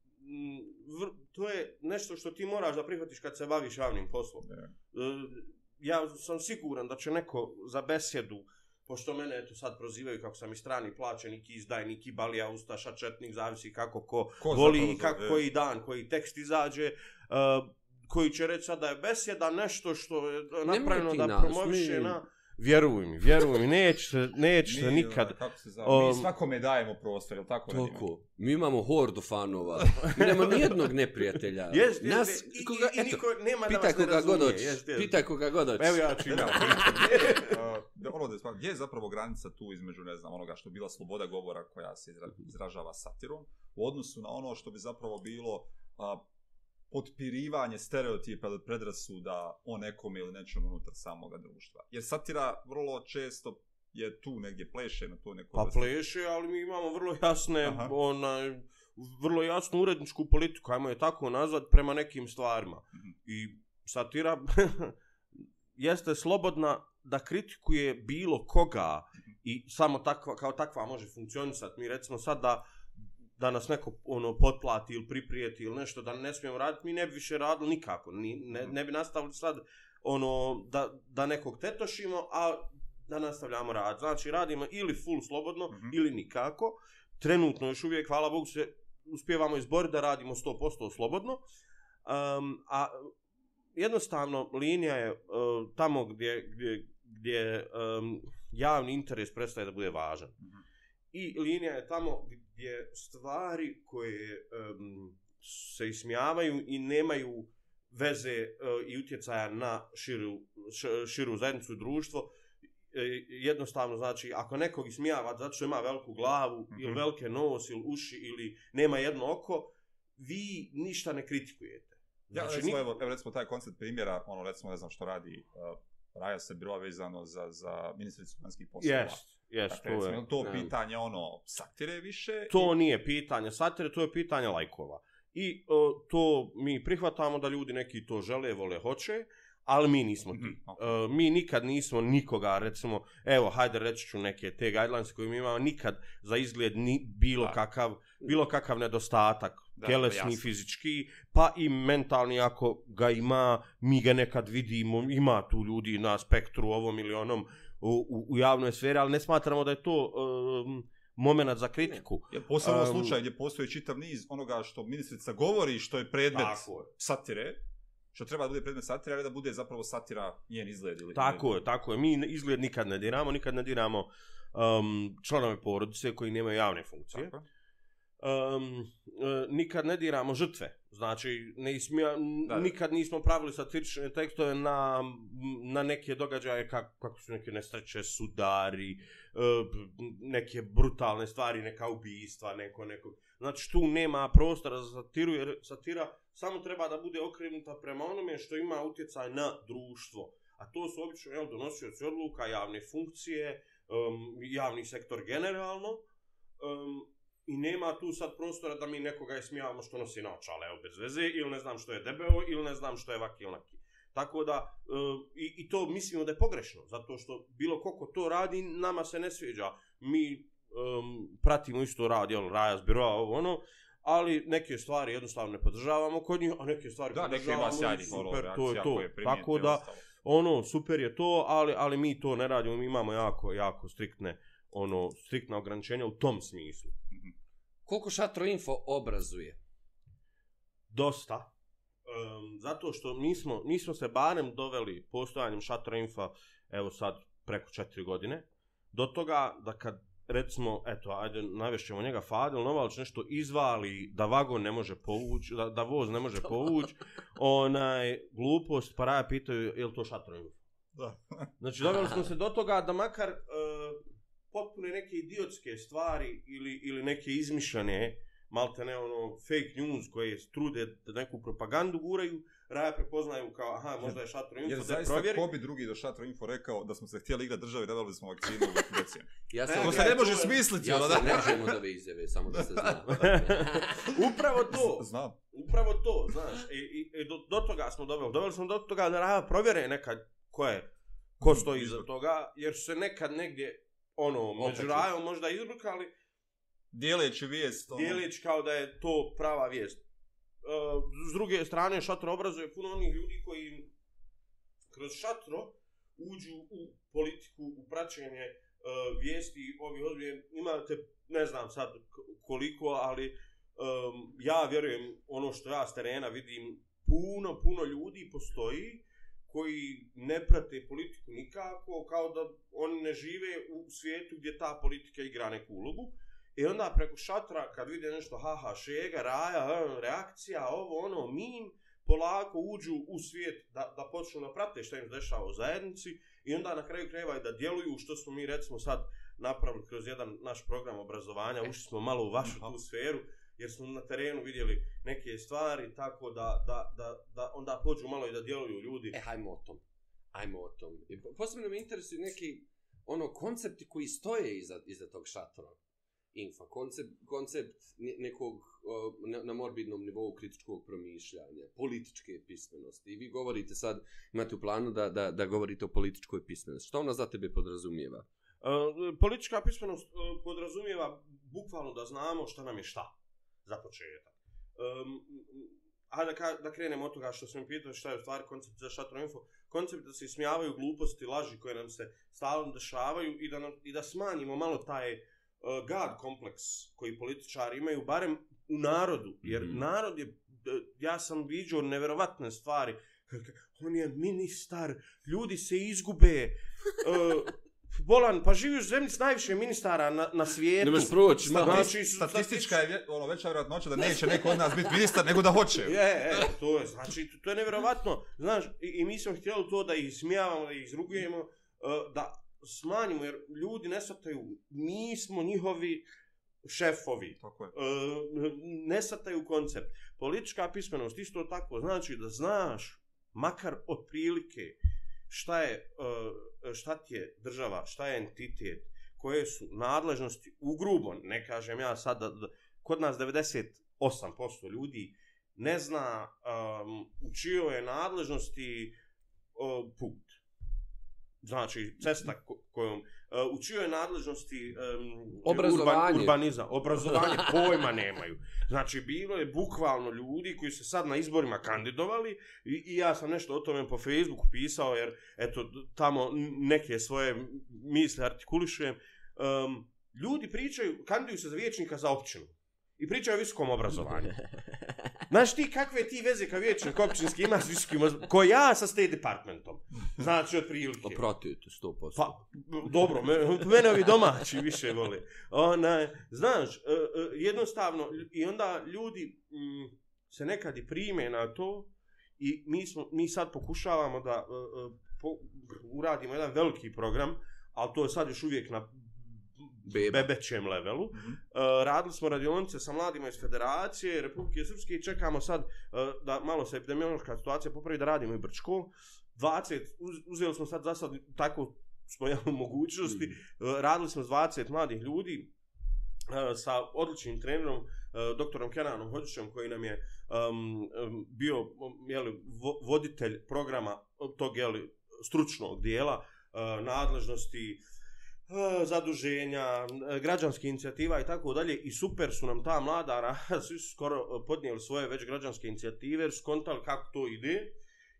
vr, to je nešto što ti moraš da prihvatiš kad se baviš javnim poslom. Yeah. Ja sam siguran da će neko za besjedu, pošto mene eto sad prozivaju kako sam i strani plaćenik, izdajnik, balija, ustaša, četnik, zavisi kako ko, ko voli i kako, koji dan, koji tekst izađe, uh, koji će reći sad da je besjeda nešto što je napravljeno da promoviše na... Vjeruj mi, vjeruj mi, nećete, nećete mi, nikad. Kako se zove, um, mi svakome dajemo prostor, je li tako? Toliko. Mi imamo hordu fanova. Mi nemamo nijednog neprijatelja. Jest, jest, Nas, i, koga, i, i, eto, niko nema pitaj da vas koga ne razumije. god hoćeš. Jest. Pitaj koga god hoćeš. Evo ja ću imam. uh, ono da je gdje je zapravo granica tu između, ne znam, onoga što je bila sloboda govora koja se izražava satirom, u odnosu na ono što bi zapravo bilo uh, potpirivanje stereotipa ili predrasuda o nekom ili nečem unutar samoga društva. Jer satira vrlo često je tu negdje pleše na to neko... Pa pleše, ali mi imamo vrlo jasne, Aha. onaj, vrlo jasnu uredničku politiku, ajmo je tako nazvat, prema nekim stvarima. Mm -hmm. I satira jeste slobodna da kritikuje bilo koga -hmm. i samo takva, kao takva može funkcionisati. Mi recimo sad da da nas neko ono potplati ili priprijeti ili nešto da ne smijemo raditi, mi ne bi više radili nikako. Ni, ne, ne bi nastavili sad ono da, da nekog tetošimo, a da nastavljamo rad. Znači radimo ili full slobodno mm -hmm. ili nikako. Trenutno još uvijek, hvala Bogu, se uspijevamo izboriti da radimo 100% slobodno. Um, a jednostavno linija je uh, tamo gdje, gdje, gdje um, javni interes prestaje da bude važan. Mm -hmm. I linija je tamo gdje stvari koje um, se ismijavaju i nemaju veze uh, i utjecaja na širu, š, širu zajednicu i društvo, jednostavno znači ako nekog ismijava zato što ima veliku glavu mm -hmm. ili velike nos ili uši ili nema jedno oko vi ništa ne kritikujete. Ja, Znači, recimo, ni- evo, evo, recimo, taj koncept primjera, ono, recimo, ne znam što radi uh, Raja Srbirova vezano za, za ministricu vanjskih poslova. Jest, jest, Dakle, to je. to pitanje, ono, satire više? To nije pitanje satire, to je pitanje lajkova. I uh, to mi prihvatamo da ljudi neki to žele, vole, hoće, ali mi nismo ti. Uh, mi nikad nismo nikoga, recimo, evo, hajde reći ću neke te guidelines koje mi imamo, nikad za izgled ni bilo Da. kakav, bilo kakav nedostatak, Da, tjelesni, jasno. fizički, pa i mentalni ako ga ima, mi ga nekad vidimo, ima tu ljudi na spektru ovom ili onom u, u, u javnoj sferi, ali ne smatramo da je to um, moment za kritiku. Jer posebno Um, slučaj gdje postoji čitav niz onoga što ministrica govori, što je predmet Tako je. satire, što treba da bude predmet satire, ali da bude zapravo satira njen izgled. Ili, Tako je, tako je. Mi izgled nikad ne diramo, nikad ne diramo um, članove porodice koji nemaju javne funkcije. Tako. Um, nikad ne diramo žrtve. Znači, ne ismija, Da, da. nikad nismo pravili satirične tekstove na, na neke događaje kako, kako su neke nesreće, sudari, uh, neke brutalne stvari, neka ubijstva, neko, neko. Znači, tu nema prostora za satiru, jer satira samo treba da bude okrenuta prema onome što ima utjecaj na društvo. A to su obično jel, donosioci odluka, javne funkcije, um, javni sektor generalno. Um, I nema tu sad prostora da mi nekoga ismijavamo što nosi naočale, evo, bez veze, ili ne znam što je debelo, ili ne znam što je vaki ili naki. Tako da, um, i, i to mislimo da je pogrešno, zato što bilo koko to radi, nama se ne sviđa. Mi um, pratimo isto rad, jel, Raja zbirova, ovo ono, ali neke stvari jednostavno ne podržavamo kod njih, a neke stvari Da, neke podržavamo ima i sjajnih ono, super, to je to. primijete Tako da, ostalo. ono, super je to, ali, ali mi to ne radimo, mi imamo jako, jako striktne, ono, striktna ograničenja u tom smislu. Koliko Šatro Info obrazuje? Dosta. Um, zato što mi smo, mi smo se barem doveli postojanjem Šatra Infa, evo sad, preko četiri godine, do toga da kad recimo, eto, ajde, navešćemo njega Fadil Novalić nešto izvali da vagon ne može povući, da, da voz ne može povući, onaj, glupost, pa raja pitaju, je li to Šatra Info? Da. Znači, doveli smo se do toga da makar e, potpune neke idiotske stvari ili, ili neke izmišljene, malte ne ono, fake news koje trude da neku propagandu guraju, raja prepoznaju kao, aha, možda je šatro info, Jer da je zaista provjeri. ko bi drugi do Šatro Info rekao da smo se htjeli igrati državi, davali smo vakcinu u decijenu. Ja sam, To se ne može smisliti, ja ono sam da? ne želim od ove izjave, samo da se zna. Upravo to, Znam. upravo to, znaš, i, i, i do, do toga smo doveli, doveli smo do toga da raja provjere nekad ko je, ko stoji iza toga, jer su se nekad negdje, ono, među rajom možda izbrukali, Dijeleći vijest, ono, dijelić kao da je to prava vijest. E, s druge strane, šatro obrazuje puno onih ljudi koji kroz šatro uđu u politiku, u praćenje e, vijesti ovih odbije. Imate, ne znam sad koliko, ali em, ja vjerujem ono što ja s terena vidim, puno, puno ljudi postoji koji ne prate politiku nikako, kao da oni ne žive u svijetu gdje ta politika igra neku ulogu. I onda preko šatra, kad vide nešto, haha, šega, raja, reakcija, ovo, ono, mim, polako uđu u svijet da, da počnu da prate šta im se dešava u zajednici. I onda na kraju krajeva i da djeluju, što smo mi recimo sad napravili kroz jedan naš program obrazovanja, ušli smo malo u vašu tu sferu, jer smo na terenu vidjeli neke stvari, tako da, da, da, da onda pođu malo i da djeluju ljudi. E, hajmo o tom. Ajmo o tom. I posebno me interesuju neki ono koncepti koji stoje iza, iza tog šatora. Infa, koncept, koncept ne- nekog na morbidnom nivou kritičkog promišljanja, političke pismenosti. I vi govorite sad, imate u planu da, da, da govorite o političkoj pismenosti. Što ona za tebe podrazumijeva? E, politička pismenost e, podrazumijeva bukvalno da znamo šta nam je šta, za početak. Um, Hajde da, ka- da krenemo od toga što sam pitao šta je u stvari koncept za Šatro Info. Koncept da se ismijavaju gluposti, laži koje nam se stalno dešavaju i da, nam, i da smanjimo malo taj uh, god kompleks koji političari imaju, barem u narodu. Jer Mhm. narod je, d- ja sam viđao neverovatne stvari. On je ministar, ljudi se izgube, uh, Bolan, pa živi u zemlji s najviše ministara na, na svijetu. Ne možeš proći, ma. znači, Statistička je ono, veća vjerojatnoća da neće neko od nas biti ministar, nego da hoće. Je, e, to je, znači, to je nevjerovatno. Znaš, i, i mi smo htjeli to da ih smijavamo, da ih izrugujemo, uh, da smanjimo, jer ljudi ne shvataju, mi smo njihovi šefovi, Tako je. e, ne sataju koncept. Politička pismenost isto tako znači da znaš makar otprilike šta je e, E, šta ti je država, šta je entitet, koje su nadležnosti u grubo, ne kažem ja sad da, da kod nas 98% ljudi ne zna um, u čijoj je nadležnosti uh, put. Znači, cesta ko, kojom, u čijoj nadležnosti um, Obrazovanje. Urban, urbanizam, obrazovanje, pojma nemaju. Znači, bilo je bukvalno ljudi koji se sad na izborima kandidovali i, i ja sam nešto o tome po Facebooku pisao, jer eto, tamo neke svoje misle artikulišujem. Um, ljudi pričaju, kandiduju se za vijećnika za općinu i pričaju o visokom obrazovanju. Znaš ti kakve ti veze kao vijećnik općinski imaš s visokim obrazovanjem? Ko ja sa State Departmentom. Znači, od prilike. Oprotite, 100%. Pa, dobro, me, mene ovi domaći više vole. Ona, znaš, e, e, jednostavno, i onda ljudi mm, se nekad i prime na to i mi, smo, mi sad pokušavamo da e, po, uradimo jedan veliki program, ali to je sad još uvijek na Beba. bebećem levelu. Uh, radili smo radionice sa mladima iz Federacije, Republike Srpske i čekamo sad uh, da malo se epidemiološka situacija popravi da radimo i Brčko. 20, uz, uzeli smo sad za sad tako smo ja u mogućnosti, uh, radili smo s 20 mladih ljudi uh, sa odličnim trenerom uh, doktorom Kenanom Hođićem koji nam je um, bio jeli, vo, voditelj programa tog jeli, stručnog dijela uh, nadležnosti e, zaduženja, e, građanskih inicijativa i tako dalje. I super su nam ta mlada, svi su skoro e, podnijeli svoje već građanske inicijative, jer su kontali kako to ide.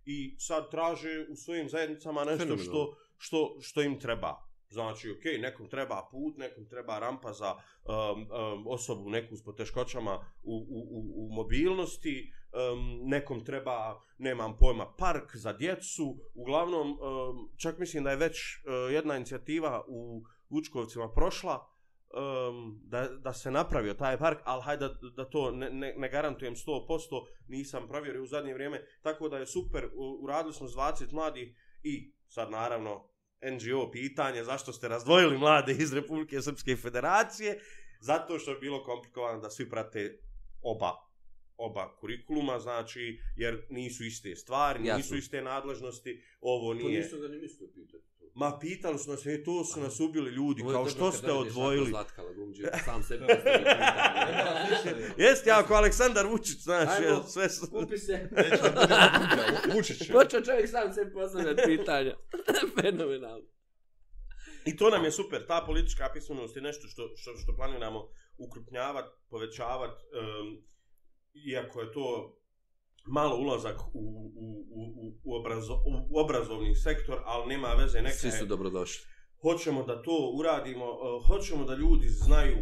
I sad traže u svojim zajednicama nešto što, što, što im treba. Znači, ok, nekom treba put, nekom treba rampa za um, um, osobu neku s poteškoćama u, u, u, u mobilnosti, um, nekom treba, nemam pojma, park za djecu. Uglavnom, um, čak mislim da je već uh, jedna inicijativa u Učkovcima prošla, um, da, da se napravio taj park, ali hajde da, da to ne, ne, ne garantujem 100%, nisam provjerio u zadnje vrijeme, tako da je super, uradili smo s 20 mladih i sad naravno NGO pitanje zašto ste razdvojili mlade iz Republike Srpske federacije, zato što je bilo komplikovano da svi prate oba oba kurikuluma, znači, jer nisu iste stvari, Jasno. nisu iste nadležnosti, ovo To nije... nisu ga ni mislio pitati. to. Ma pitali su nas, e, to su nas ubili ljudi, Ovo je kao što ste odvojili. Ako Zlatka Lagumđija, sam sebe pitanje. Jeste, ja ako Aleksandar Vučić, znaš, Ajmo. je, sve su... Kupi se. Vučić. Počeo čovjek sam sebi postavljati pitanja. Fenomenalno. I to nam je super, ta politička pismenost je nešto što, što, što planiramo ukrupnjavati, povećavati, um, iako je to malo ulazak u, u, u, u, obrazo, u obrazovni sektor, ali nema veze, neka Svi su dobrodošli. hoćemo da to uradimo, uh, hoćemo da ljudi znaju,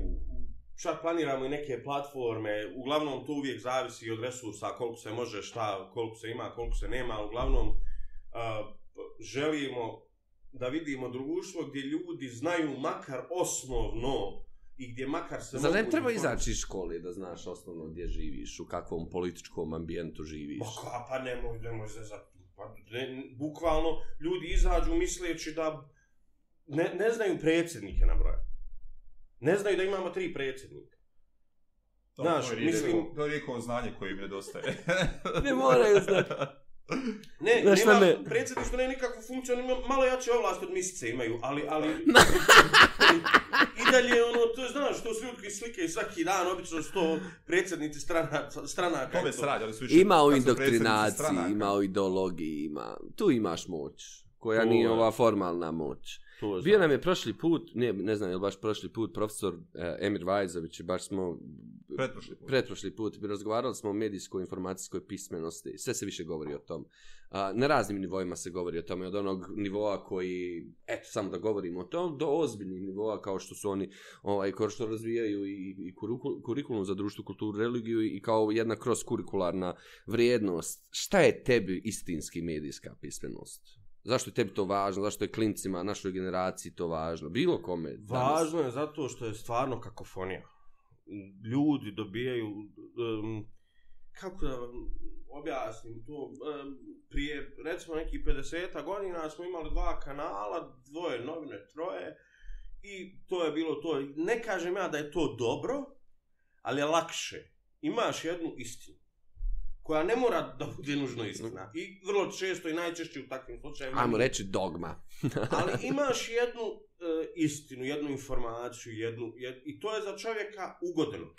čak planiramo i neke platforme, uglavnom to uvijek zavisi od resursa, koliko se može, šta, koliko se ima, koliko se nema, uglavnom uh, želimo da vidimo društvo gdje ljudi znaju makar osnovno i gdje makar se Zar ne treba izaći iz škole da znaš osnovno gdje živiš, u kakvom političkom ambijentu živiš? Ka, pa nemoj, nemoj se za... Pa, ne, bukvalno, ljudi izađu misleći da ne, ne znaju predsjednike na broje. Ne znaju da imamo tri predsjednika. Znaš, to je mislim- To je znanje koje im nedostaje. Ne moraju znati. Ne, Znaš nema, me- predsjedništvo ne nikakvu funkciju, oni ima- malo jače ovlast od misice imaju, ali, ali... I dalje, ono, to je, znaš, to su ljudi slikaju svaki dan, obično su to predsjednici strana, stranaka. To. se radi, ali su više... Ima u indoktrinaciji, ima u ideologiji, ima... Tu imaš moć, koja To nije je. ova formalna moć. Bio nam je prošli put, ne, ne znam je li baš prošli put, profesor eh, Emir Vajzović, baš smo Pretprošli put. pretprošli put, bi razgovarali smo o medijskoj informacijskoj pismenosti, sve se više govori o tom. A, na raznim nivoima se govori o tome, od onog nivoa koji, eto, samo da govorimo o tom, do ozbiljnih nivoa kao što su oni, ovaj, kao što razvijaju i, i kuriku- kurikulum za društvu, kulturu, religiju i kao jedna kroz kurikularna vrijednost. Šta je tebi istinski medijska pismenost? Zašto je tebi to važno? Zašto je klincima, našoj generaciji to važno? Bilo kome danas? Važno je zato što je stvarno kakofonija. Ljudi dobijaju, um, kako da vam objasnim to, um, prije recimo nekih 50 godina smo imali dva kanala, dvoje novine, troje, I to je bilo to. Ne kažem ja da je to dobro, ali je lakše. Imaš jednu istinu koja ne mora da bude nužno istina. I vrlo često i najčešće u takvim slučajevima. Ajmo reći dogma. ali imaš jednu istinu, jednu informaciju, jednu, jed, i to je za čovjeka ugodno.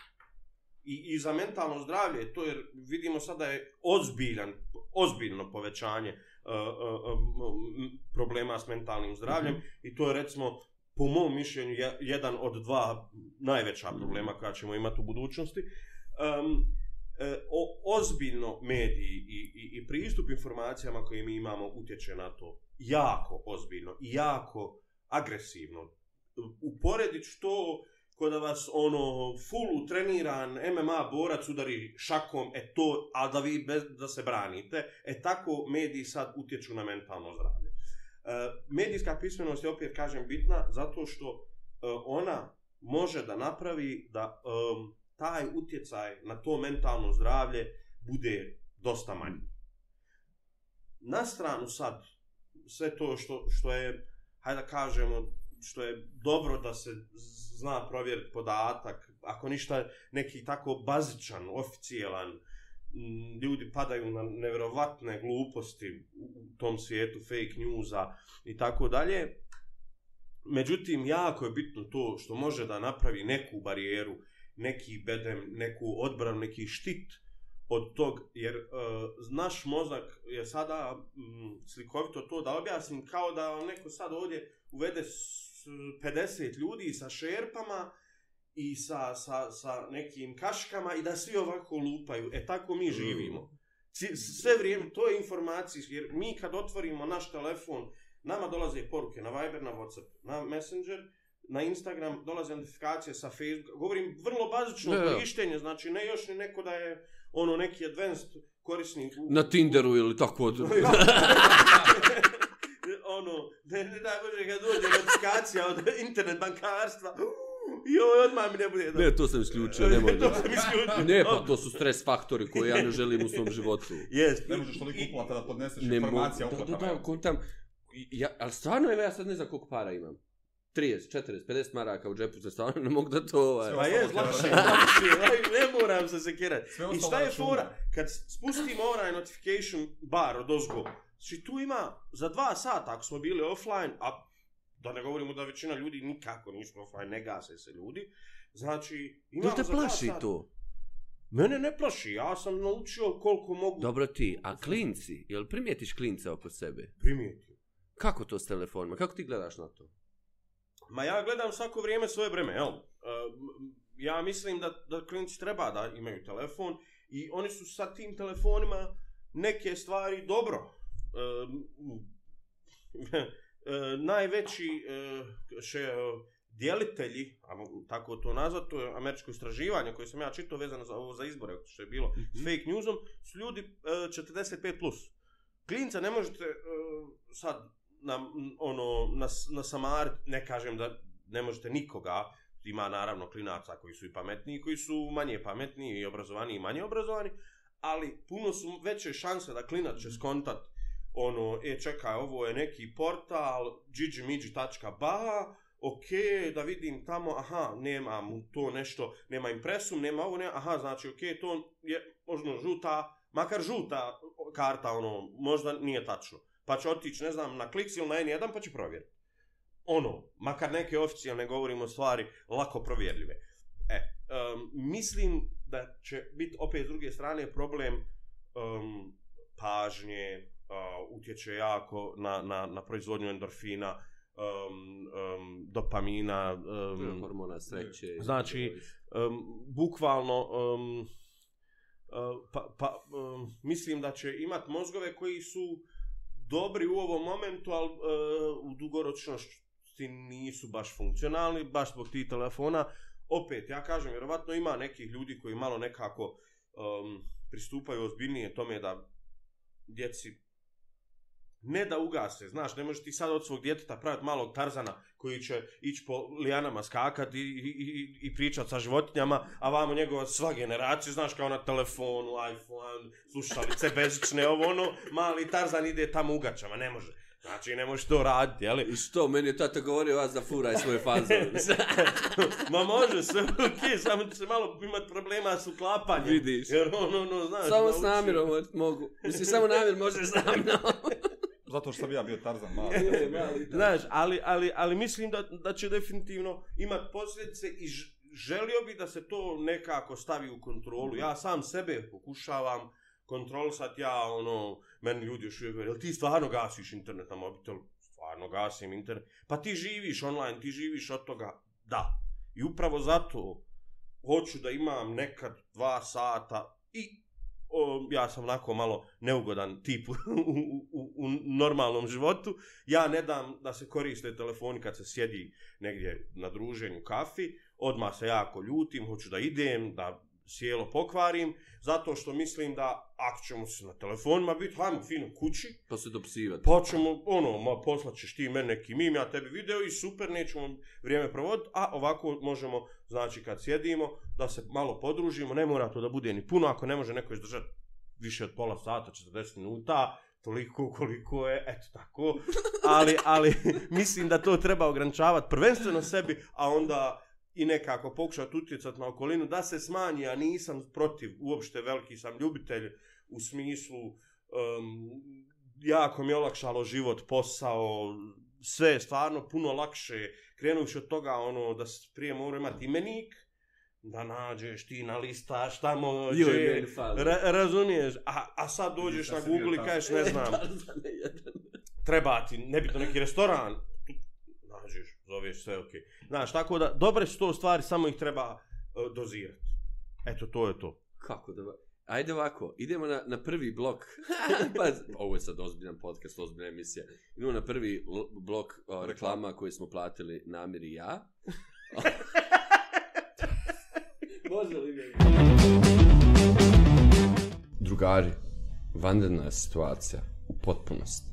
I, I za mentalno zdravlje, to jer vidimo sada je ozbiljan, ozbiljno povećanje uh, uh, uh, problema s mentalnim zdravljem mm -hmm. i to je recimo po mom mišljenju jedan od dva najveća problema koja ćemo imati u budućnosti. Um, o, ozbiljno mediji i, i, i pristup informacijama koje mi imamo utječe na to jako ozbiljno i jako agresivno. Uporedit što kod vas ono full utreniran MMA borac udari šakom, e to, a da vi bez da se branite, e tako mediji sad utječu na mentalno zdravlje. E, medijska pismenost je opet kažem bitna zato što e, ona može da napravi da e, taj utjecaj na to mentalno zdravlje bude dosta manji. Na stranu sad, sve to što, što je, hajde da kažemo, što je dobro da se zna provjeriti podatak, ako ništa neki tako bazičan, oficijelan, ljudi padaju na nevjerovatne gluposti u tom svijetu, fake newsa i tako dalje. Međutim, jako je bitno to što može da napravi neku barijeru neki bedem, neku odbranu, neki štit od tog, jer uh, naš mozak je sada um, slikovito to da objasnim kao da neko sad ovdje uvede 50 ljudi sa šerpama i sa, sa, sa nekim kaškama i da svi ovako lupaju. E tako mi živimo. Sve vrijeme, to je informacija, jer mi kad otvorimo naš telefon, nama dolaze poruke na Viber, na Whatsapp, na Messenger, na Instagram dolaze notifikacije sa Facebook. Govorim vrlo bazično ne, korištenje, znači ne još ni neko da je ono neki advanced korisnik. U... Na Tinderu ili tako od... ono, ne, ne da bože kad dođe notifikacija od internet bankarstva. Jo, odmah mi ne bude dobro. Ne, to sam isključio, ne možda. to sam isključio. Ne, pa to su stres faktori koje ja ne želim u svom životu. Yes. Ne možeš toliko uplata da podneseš informacija o Da, da, da, kontam. Ja, ali stvarno, evo, ja sad ne znam koliko para imam. 30, 40, 50 maraka u džepu, za stvarno ne mogu da to... Ovaj... Pa je, lakše, lakše, ne moram se sekirati. I šta je fora? Kad spustimo onaj notification bar od ozgo, znači tu ima za dva sata, ako smo bili offline, a da ne govorimo da većina ljudi nikako nisu offline, ne gase se ljudi, znači... Imamo to te plaši to? Mene ne plaši, ja sam naučio koliko mogu... Dobro ti, a klinci, jel primijetiš klince oko sebe? Primijetim. Kako to s telefonima? Kako ti gledaš na to? Ma ja gledam svako vrijeme svoje vreme, jel? Uh, ja mislim da, da klinci treba da imaju telefon i oni su sa tim telefonima neke stvari dobro. Uh, uh, najveći še, dijelitelji, tako to nazvat, to je američko istraživanje koje sam ja čitao vezano za ovo za izbore, što je bilo mm -hmm. fake newsom, su ljudi uh, 45+. Plus. Klinca ne možete sad na, ono, na, na samar, ne kažem da ne možete nikoga, ima naravno klinaca koji su i pametniji, koji su manje pametni i obrazovani i manje obrazovani, ali puno su veće šanse da klinac će skontat ono, e čekaj, ovo je neki portal, gigimigi.ba, ok, da vidim tamo, aha, nema mu to nešto, nema impresum, nema ovo, nema, aha, znači, ok, to je možda žuta, makar žuta karta, ono, možda nije tačno pa će otići, ne znam, na Kliks ili na N1 pa će provjeriti. Ono, makar neke oficijalne govorimo stvari lako provjerljive. E, um, mislim da će biti opet s druge strane problem um, pažnje, uh, utječe jako na, na, na proizvodnju endorfina, um, um, dopamina, um, hormona sreće. Znači, um, bukvalno, um, uh, pa, pa, um, mislim da će imat mozgove koji su dobri u ovom momentu, ali uh, e, u dugoročnosti nisu baš funkcionalni, baš zbog tih telefona. Opet, ja kažem, vjerovatno ima nekih ljudi koji malo nekako um, pristupaju ozbiljnije tome da djeci ne da ugase, znaš, ne možeš ti sad od svog djeteta praviti malog Tarzana koji će ići po lijanama skakati i, i, i, i pričati sa životinjama, a vamo njegova sva generacija, znaš, kao na telefonu, iPhone, slušalice bezične, ovo ono, mali Tarzan ide tamo ugačama, ne može. Znači, ne možeš to raditi, jeli? I što, meni je tata govorio vas da furaj svoje fazove. Ma može, sve ok, samo će se malo imat problema s uklapanjem. Vidiš. Jer ono, ono, znaš, samo s namjerom mogu. Mislim, samo namjer možeš sa mnom. Zato što sam ja bio Tarzan mali. Znaš, ali, ali, ali mislim da, da će definitivno imat posljedice i ž, želio bi da se to nekako stavi u kontrolu. Ja sam sebe pokušavam kontrolisat, ja ono, meni ljudi još uvijek govore, jel ti stvarno gasiš internet na mobitel? Stvarno gasim internet. Pa ti živiš online, ti živiš od toga. Da. I upravo zato hoću da imam nekad dva sata i o, ja sam onako malo neugodan tip u, u, u, u normalnom životu. Ja ne dam da se koriste telefoni kad se sjedi negdje na druženju kafi. Odmah se jako ljutim, hoću da idem, da sjelo pokvarim, zato što mislim da ako ćemo se na telefonima biti, hajmo fino kući, Pa se dopsivati. pa ćemo, ono, ma poslat ćeš ti meni neki mim, ja tebi video i super, nećemo vrijeme provoditi, a ovako možemo, znači kad sjedimo, da se malo podružimo, ne mora to da bude ni puno, ako ne može neko izdržati više od pola sata, 40 minuta, toliko koliko je, eto tako, ali, ali mislim da to treba ograničavati prvenstveno sebi, a onda i nekako pokušati utjecati na okolinu da se smanji, a nisam protiv, uopšte veliki sam ljubitelj u smislu um, jako mi je olakšalo život, posao, sve je stvarno puno lakše, krenuši od toga ono da se prije mora imati imenik, da nađeš ti na gdje- meni fali. ra, razumiješ, a, a sad dođeš na Google i kažeš ne znam, treba ti, nebitno neki restoran, nađeš, zoveš sve, okej. Znaš, tako da, dobre su to stvari, samo ih treba uh, dozirati. Eto, to je to. Kako da... Ajde ovako, idemo na, na prvi blok. pa, ovo je sad ozbiljan podcast, ozbiljna emisija. Idemo na prvi blok o, reklama koje smo platili Namir i ja. Može li mi? Drugari, vanredna je situacija u potpunosti.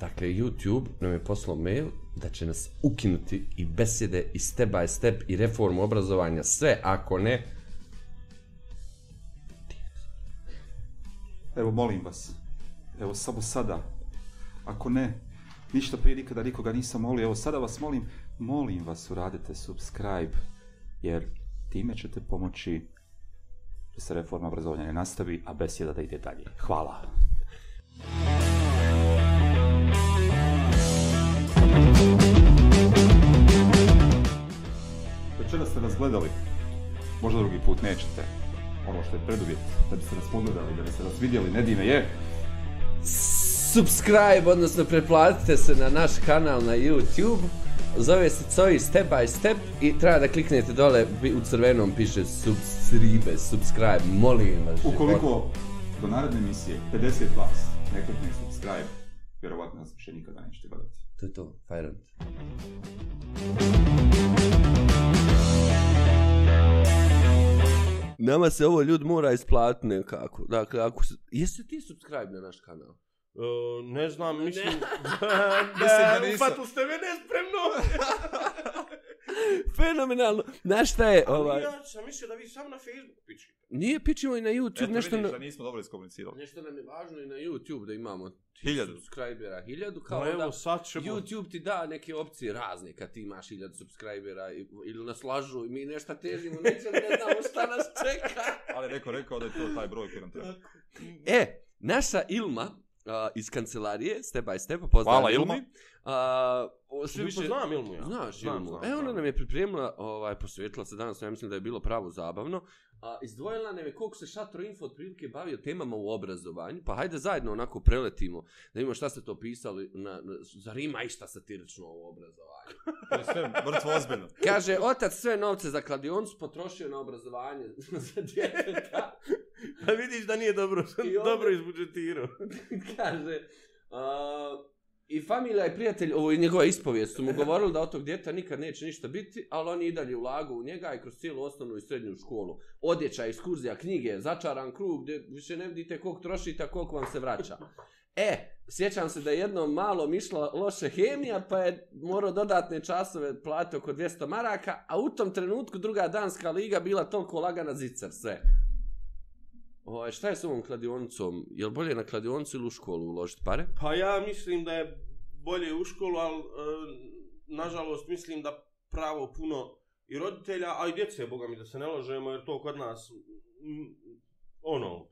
Dakle, YouTube nam je poslao mail da će nas ukinuti i besjede i step by step i reformu obrazovanja sve, ako ne, Evo, molim vas. Evo, samo sada. Ako ne, ništa prije nikada nikoga nisam molio. Evo, sada vas molim, molim vas uradite subscribe, jer time ćete pomoći da se reforma obrazovanja ne nastavi, a besjeda da ide dalje. Hvala. Večeras ste nas gledali, možda drugi put nećete. Ono što je preduvjet da biste nas pogledali, da biste nas vidjeli, Nedime je subscribe, odnosno pretplatite se na naš kanal na YouTube. Zove se Coji Step by Step i treba da kliknete dole bi- u crvenom piše subscribe, subscribe, molim vas. Ukoliko do naredne emisije 50 vas ne klikne subscribe, vjerovatno nas više nikada nećete gledati. To je to, Fajrant. Nama se ovo ljud mora isplatiti nekako. Dakle, ako se... Jesi ti subscribe na naš kanal? Uh, ne znam, mislim... Mislim da da, nisam. ufatili ste me nespremno. Fenomenalno. Znaš šta je, Ali ovaj... Ja sam mislio da vi samo na Facebooku pičite. Nije pičimo i na YouTube, Eto, nešto vidiš na... da nismo dobro iskomunicirali. Nešto nam je važno i na YouTube da imamo Hiljadu. subscribera, hiljadu, kao evo, da sad ćemo... YouTube ti da neke opcije razne kad ti imaš hiljadu subscribera i- ili nas lažu i mi nešto težimo, nećemo, ne znamo šta nas čeka. Ali neko rekao da je to taj broj koji nam treba. E, naša Ilma uh, iz kancelarije, step by step, pozdrav Hvala, Ilma. Ilmi. Uh, o, sve Sve više... Znam Ilmu ja. Znaš znam, Ilmu. znam, e, ona nam je pripremila, ovaj, posvetila se danas, ja mislim da je bilo pravo zabavno. A, izdvojila nam je koliko se Šatro Info otprilike bavio temama u obrazovanju, pa hajde zajedno onako preletimo, da vidimo šta ste to pisali, na, na, zar ima išta satirično u obrazovanju? To je sve mrtvo ozbiljno. Kaže, otac sve novce za kladioncu potrošio na obrazovanje za djeteta. Pa vidiš da nije dobro, onda- dobro izbudžetirao. kaže, a, i familija i prijatelj, ovo je njegova ispovijest, su mu govorili da od tog djeta nikad neće ništa biti, ali on i dalje ulagu u njega i kroz cijelu osnovnu i srednju školu. Odjeća, ekskurzija, knjige, začaran krug, gdje više ne vidite koliko trošite, a koliko vam se vraća. E, sjećam se da je jednom malo išla loše hemija, pa je morao dodatne časove platiti oko 200 maraka, a u tom trenutku druga danska liga bila toliko lagana zicar, sve. Ovaj, šta je s ovom kladionicom? Je li bolje na kladionicu ili u školu uložiti pare? Pa ja mislim da je bolje u školu, ali e, nažalost mislim da pravo puno i roditelja, a i djece, boga mi da se ne lažemo, jer to kod nas, m, ono,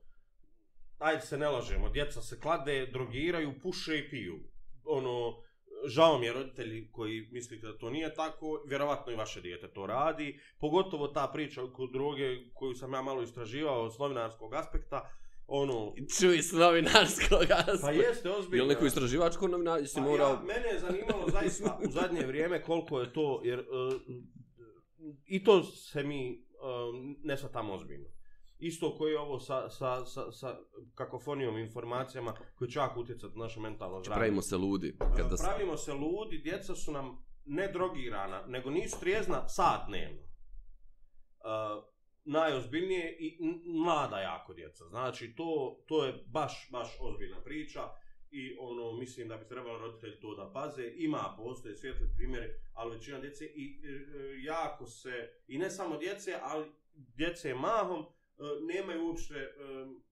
ajde se ne lažemo, djeca se klade, drogiraju, puše i piju. Ono, žao mi je roditelji koji mislite da to nije tako, vjerovatno i vaše dijete to radi, pogotovo ta priča oko droge koju sam ja malo istraživao s novinarskog aspekta, ono, Čuj s novinarskog aspekta. pa jeste ozbiljno. Je li neko istraživačko novinar, Pa morao... ja, mene je zanimalo zaista u zadnje vrijeme koliko je to, jer uh, i to se mi uh, ne tamo ozbiljno. Isto koji je ovo sa, sa, sa, sa kakofonijom informacijama koji će jako utjecati na naše mentalno zdravlje. Pravimo se ludi. Kada se... Pravimo se ludi, djeca su nam ne drogirana, nego nisu trijezna sat dnevno. Uh, najozbiljnije i mlada jako djeca. Znači, to, to je baš, baš ozbiljna priča i ono, mislim da bi trebalo roditelji to da paze. Ima, postoje svijetli primjeri, ali većina djece i e, e, jako se, i ne samo djece, ali djece mahom, nemaju uopšte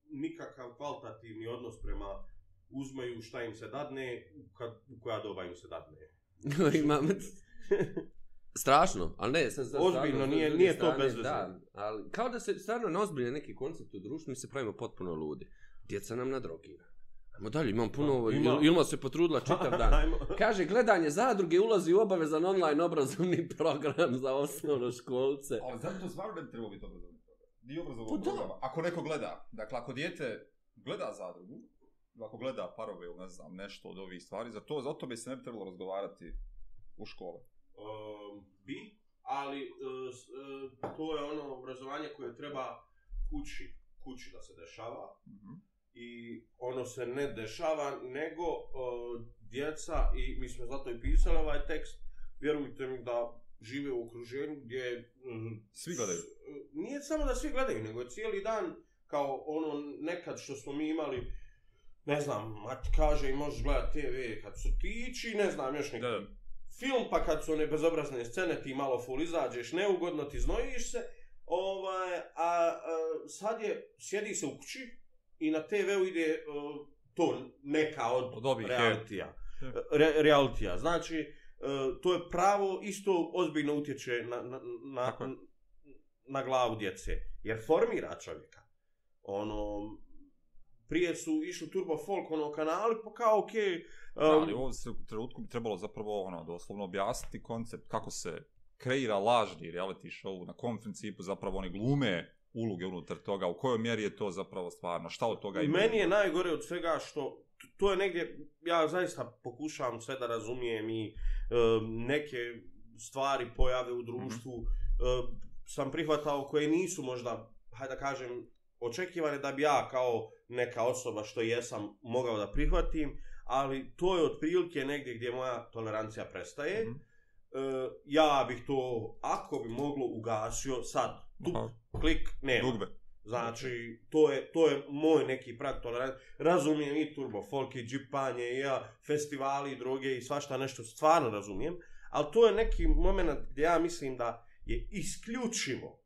nikakav kvalitativni odnos prema uzmaju šta im se dadne, kad, u koja doba im se dadne. Imam... Strašno, ali ne, sad, sad Ozbiljno, nije- nije to strane, bezvezno. Da, ali kao da se stvarno ne ozbiljne neki koncept u društvu, mi se pravimo potpuno ludi. Djeca nam nadrogira. Ajmo dalje, imam puno, Da, Ima. ima. Ilma se potrudila čitav dan. Kaže, gledanje zadruge ulazi u obavezan online obrazovni program za osnovno školce. Ali zato stvarno ne bi trebalo biti obrazovni Pa obrazovnog da. programa. Ako neko gleda, dakle ako dijete gleda zadrugu, ako gleda parove ili ne znam nešto od ovih stvari, za to, za to bi se ne bi trebalo razgovarati u škole. um, bi, ali uh, uh, to je ono obrazovanje koje treba kući, kući da se dešava Mhm. i ono se ne dešava, nego uh, djeca, i mi smo zato i pisali ovaj tekst, vjerujte mi da žive u okruženju gdje... mm, Svi gledaju. s- uh, Nije samo da svi gledaju, nego je cijeli dan kao ono nekad što smo mi imali ne znam, mati kaže i možeš gledat TV kad su tići, ne znam, još neki Da, da. film, pa kad su one bezobrazne scene, ti malo full izađeš, neugodno ti znojiš se, ovaj, a, a sad je, sjedi se u kući i na TV-u ide uh, to neka od, Od realitija. Re, realitija. Znači, to je pravo isto ozbiljno utječe na, na, na, na glavu djece. Jer formira čovjeka. Ono, prije su išli turbo folk ono kanali, pa kao okej, Da, um, ali u trenutku bi trebalo zapravo ono, doslovno objasniti koncept kako se kreira lažni reality show, na kom principu zapravo oni glume uloge unutar toga, u kojoj mjeri je to zapravo stvarno, šta od toga ima. Meni je najgore od svega što to je negdje, ja zaista pokušavam sve da razumijem i e, neke stvari pojave u društvu Mhm. e, sam prihvatao koje nisu možda, hajde da kažem, očekivane da bi ja kao neka osoba što jesam mogao da prihvatim, ali to je otprilike negdje gdje moja tolerancija prestaje. Mhm. E, ja bih to, ako bi moglo, ugasio sad. Tup, Aha. klik, nema. Dugbe. Znači, to je, to je moj neki prag tolerancije. Razumijem i turbo, folk i džipanje, i ja, festivali, i droge i svašta nešto, stvarno razumijem. Ali to je neki moment gdje ja mislim da je isključivo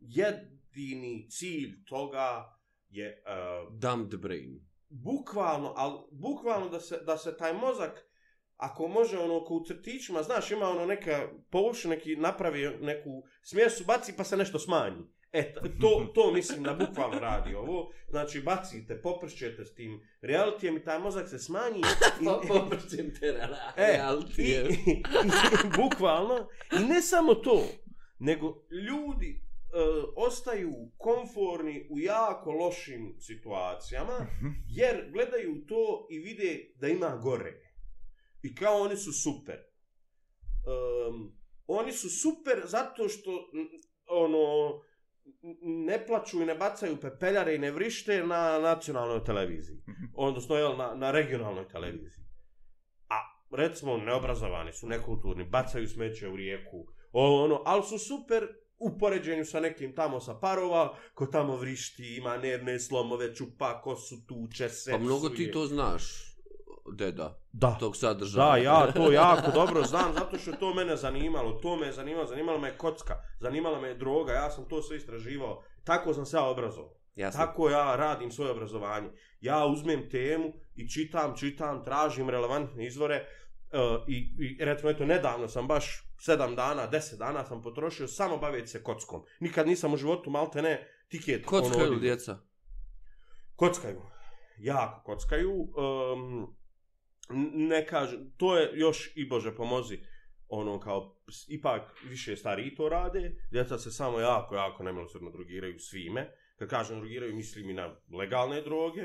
jedini cilj toga je uh, Dumbed brain. bukvalno, ali bukvalno da se, da se taj mozak, ako može ono ko u crtićima, znaš, ima ono neka površina, neki napravi neku smjesu, baci pa se nešto smanji. E, to, to mislim da bukvalno radi ovo. Znači, bacite, popršćete s tim realityjem i taj mozak se smanji. I, Pa poprčim te na E, i, reality. i, i, bukvalno. I ne samo to, nego ljudi e, ostaju konforni u jako lošim situacijama, jer gledaju to i vide da ima gore. I kao oni su super. Um, oni su super zato što ono ne plaću i ne bacaju pepeljare i ne vrište na nacionalnoj televiziji. Odnosno, jel, na, na regionalnoj televiziji. A, recimo, neobrazovani su, nekulturni, bacaju smeće u rijeku, ono, ali su super u poređenju sa nekim tamo sa parova, ko tamo vrišti, ima nervne slomove, čupa kosu, tuče se. Pa mnogo ti to znaš, deda, Da. tog sadržaja. Da, ja to jako dobro znam, zato što to mene zanimalo, to me je zanimalo, zanimala me je kocka, zanimala me je droga, ja sam to sve istraživao, tako sam se ja obrazovao. Jasno. Tako ja radim svoje obrazovanje. Ja uzmem temu i čitam, čitam, tražim relevantne izvore. i, i recimo, eto, nedavno sam baš 7 dana, 10 dana sam potrošio samo baviti se kockom. Nikad nisam u životu, malte ne, tiket. Kockaju ono, djeca. Kockaju. Jako kockaju. Um, ne kažem, to je još i Bože pomozi, ono kao, ipak više stariji to rade, djeca se samo jako, jako nemilosrdno drogiraju svime. Kad kažem drogiraju, mislim i na legalne droge,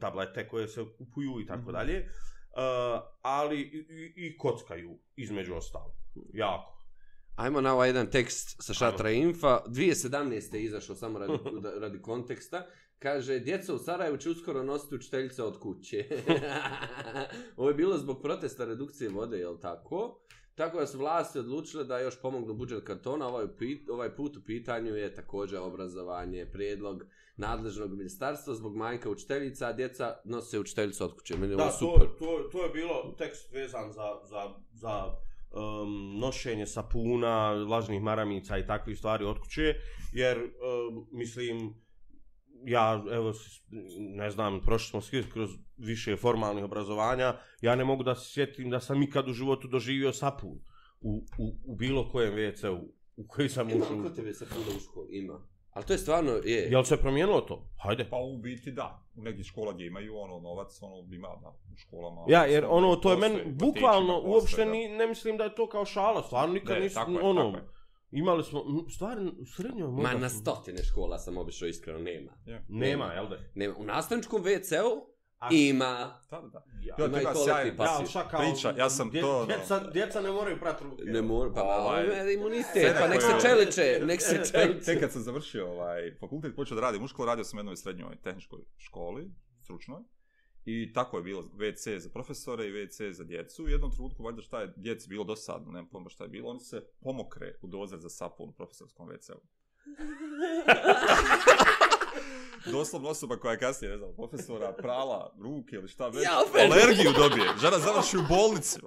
tablete koje se kupuju i tako dalje. Uh, ali i, i, kockaju, između ostalo. Jako. Ajmo na ovaj jedan tekst sa šatra Infa. 2017. je izašao samo radi, radi konteksta. Kaže, djeca u Sarajevu će uskoro nositi učiteljice od kuće. Ovo je bilo zbog protesta redukcije vode, je li tako? Tako da su vlasti odlučile da još pomognu budžet kantona. Ovaj, ovaj put u pitanju je također obrazovanje, prijedlog nadležnog ministarstva zbog manjka učiteljica, a djeca nose učiteljicu od kuće. Meni da, super. To, to, to je bilo tekst vezan za, za, za um, nošenje sapuna, lažnih maramica i takvih stvari od kuće, jer, um, mislim, ja, evo, ne znam, prošli smo svi kroz više formalnih obrazovanja, ja ne mogu da se sjetim da sam ikad u životu doživio sapun u, u, u bilo kojem WC-u u koji sam Ima, ušao. ko tebe sapuna u školi? Ima. Ali to je stvarno, je. Jel se promijenilo to? Hajde. Pa u biti da. U nekih škola gdje imaju ono novac, ono ima da, u školama. Ja, jer ono, to je meni, bukvalno, uopšte da. ni, ne mislim da je to kao šala, stvarno nikad Ne, nisam, ono, tako je. Imali smo, m, stvarno, u srednjoj Ma možda na smo- stotine škola sam obišao, iskreno, nema. Je. Nema, jel da? Nema. U nastavničkom WC-u A- ima. Da, da, da. Ja, ima i sjajan papir. Ja, kao, Priča, ja sam dje- to, ono- Djeca, djeca ne moraju prati ruke. Ne mora, pa ma, Ovaj, ovaj, imunitet, pa nek se čeliče, nek se Tek, čeliče. tek kad sam završio ovaj fakultet, počeo da radim u školu, radio sam u jednoj srednjoj tehničkoj školi, stručnoj. I tako je bilo WC za profesore i WC za djecu. U jednom trenutku, valjda šta je djeci bilo dosadno, nemam pojma šta je bilo, oni se pomokre u dozer za sapun u profesorskom WC-u. Doslovno osoba koja je kasnije, ne znam, profesora, prala ruke ili šta već, Ja, alergiju dobije. Žena završi u bolnici.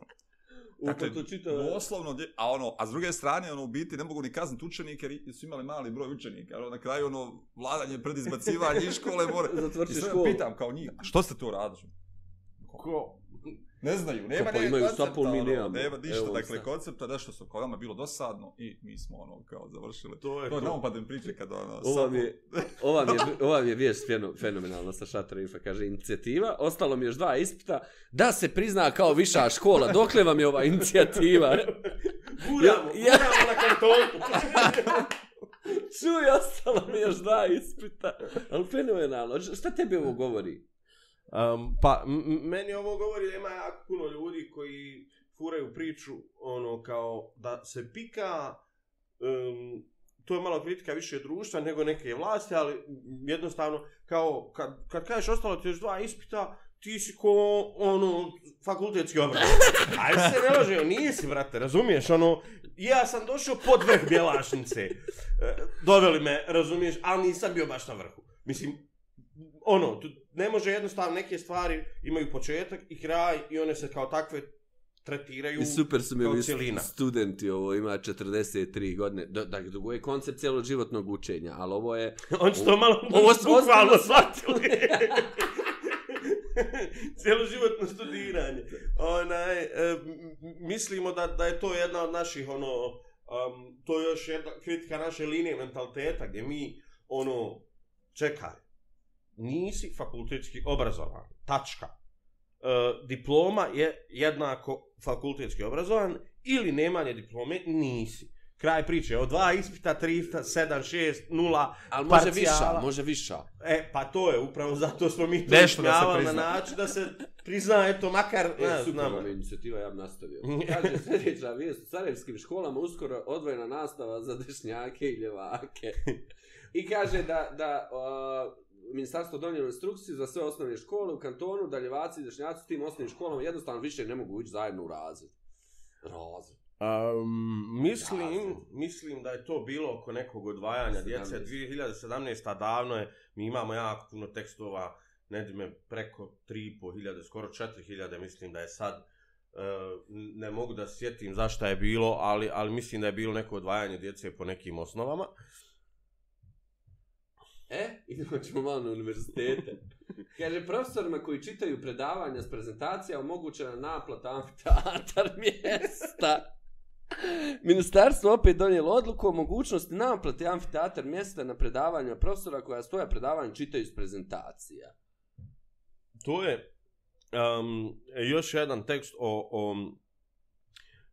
Dakle, to čita... doslovno, a ono, a s druge strane, ono, u biti ne mogu ni kazniti učenike jer su imali mali broj učenika. Ono, na kraju, ono, vladanje pred izbacivanje iz škole mora... Zatvrši I školu. pitam kao njih, a što ste to radili? Ko? Ne znaju, nema pa imaju koncepta, sapun, mi ono, nema ništa, Evo, dakle, sad. koncepta, nešto što kao nama bilo dosadno i mi smo, ono, kao, završili. To je To je to. naopadan priče kada, ono, Ova samo- mi je, ova mi je, ova mi je vijest feno- fenomenalna sa Šatra Infa, kaže inicijativa, ostalo mi još dva ispita, da se prizna kao viša škola, dokle vam je ova inicijativa? Guramo, Ja- ja- guramo na kartonu. Čuj, ostalo mi još dva ispita, ali fenomenalno, šta tebi ovo govori? Um, pa, meni ovo govori da ima jako puno ljudi koji furaju priču, ono, kao da se pika, um, to je malo kritika više društva nego neke vlasti, ali jednostavno, kao, kad, kad kažeš ostalo ti još dva ispita, ti si ko, ono, fakultetski obraz. Ajde se ne laže, nisi, brate, razumiješ, ono, ja sam došao pod vrh Bjelašnice, E, doveli me, razumiješ, ali nisam bio baš na vrhu. Mislim, ono, ne može jednostavno neke stvari imaju početak i kraj i one se kao takve tretiraju I super su mi ovi studenti, ovo ima 43 godine, da, da, je koncept cijeloživotnog učenja, ali ovo je... On će to malo Ovo su bukvalno ozbiljno shvatili. Cijeloživotno studiranje. Onaj, e, mislimo da, da je to jedna od naših, ono, um, to je još jedna kritika naše linije mentaliteta, gdje mi, ono, čekaj, nisi fakultetski obrazovan, tačka. E, diploma je jednako fakultetski obrazovan ili nemanje diplome nisi. Kraj priče, od dva ispita, tri ispita, sedam, šest, nula, Ali može parcijala. viša, može viša. E, pa to je, upravo zato smo mi to Nešto da se na način da se prizna, eto, makar, E, ne super znam. inicijativa, ja bi nastavio. Kaže sljedeća vijest, u carevskim školama uskoro odvojena nastava za dešnjake i ljevake. I kaže da, da uh, ministarstvo donijelo instrukciju za sve osnovne škole u kantonu, da ljevaci i dešnjaci u tim osnovnim školama jednostavno više ne mogu ići zajedno u razred. Razred. Um, mislim, mislim da je to bilo oko nekog odvajanja djece. 2017. davno je, mi imamo jako puno tekstova, nedime preko 3.500, skoro 4.000, mislim da je sad. Uh, ne mogu da sjetim zašto je bilo, ali, ali mislim da je bilo neko odvajanje djece po nekim osnovama. E, idemo ćemo malo na univerzitete. Kaže, profesorima koji čitaju predavanja s prezentacija omogućena naplata amfiteatar mjesta. Ministarstvo opet donijelo odluku o mogućnosti naplate amfiteatar mjesta na predavanja profesora koja stoja predavanja čitaju s prezentacija. To je um, još jedan tekst o, o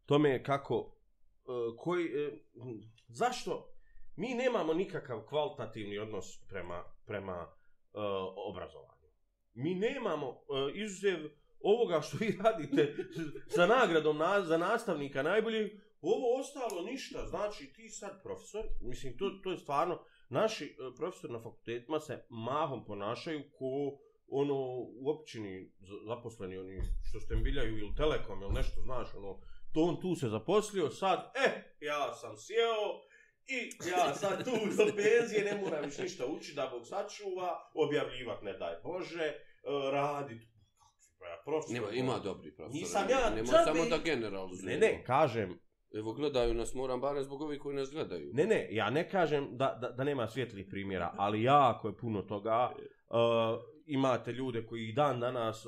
tome kako uh, koji uh, zašto mi nemamo nikakav kvalitativni odnos prema prema uh, obrazovanju. Mi nemamo uh, izuzev ovoga što vi radite sa nagradom na, za nastavnika najbolji, ovo ostalo ništa. Znači ti sad profesor, mislim to, to je stvarno, naši uh, profesori na fakultetima se mahom ponašaju ko ono u općini zaposleni oni što stembiljaju ili telekom ili nešto znaš ono to on tu se zaposlio sad e ja sam sjeo i ja sad tu do penzije ne moram više ništa učiti da Bog sačuva objavljivat ne daj Bože uh, radit profesor nema ima dobri profesor nisam ja nema čabe... samo da generalizujemo ne ne kažem Evo gledaju nas, moram barem zbog ovih koji nas gledaju. Ne, ne, ja ne kažem da, da, da nema svjetlih primjera, ali jako je puno toga. Uh, imate ljude koji dan danas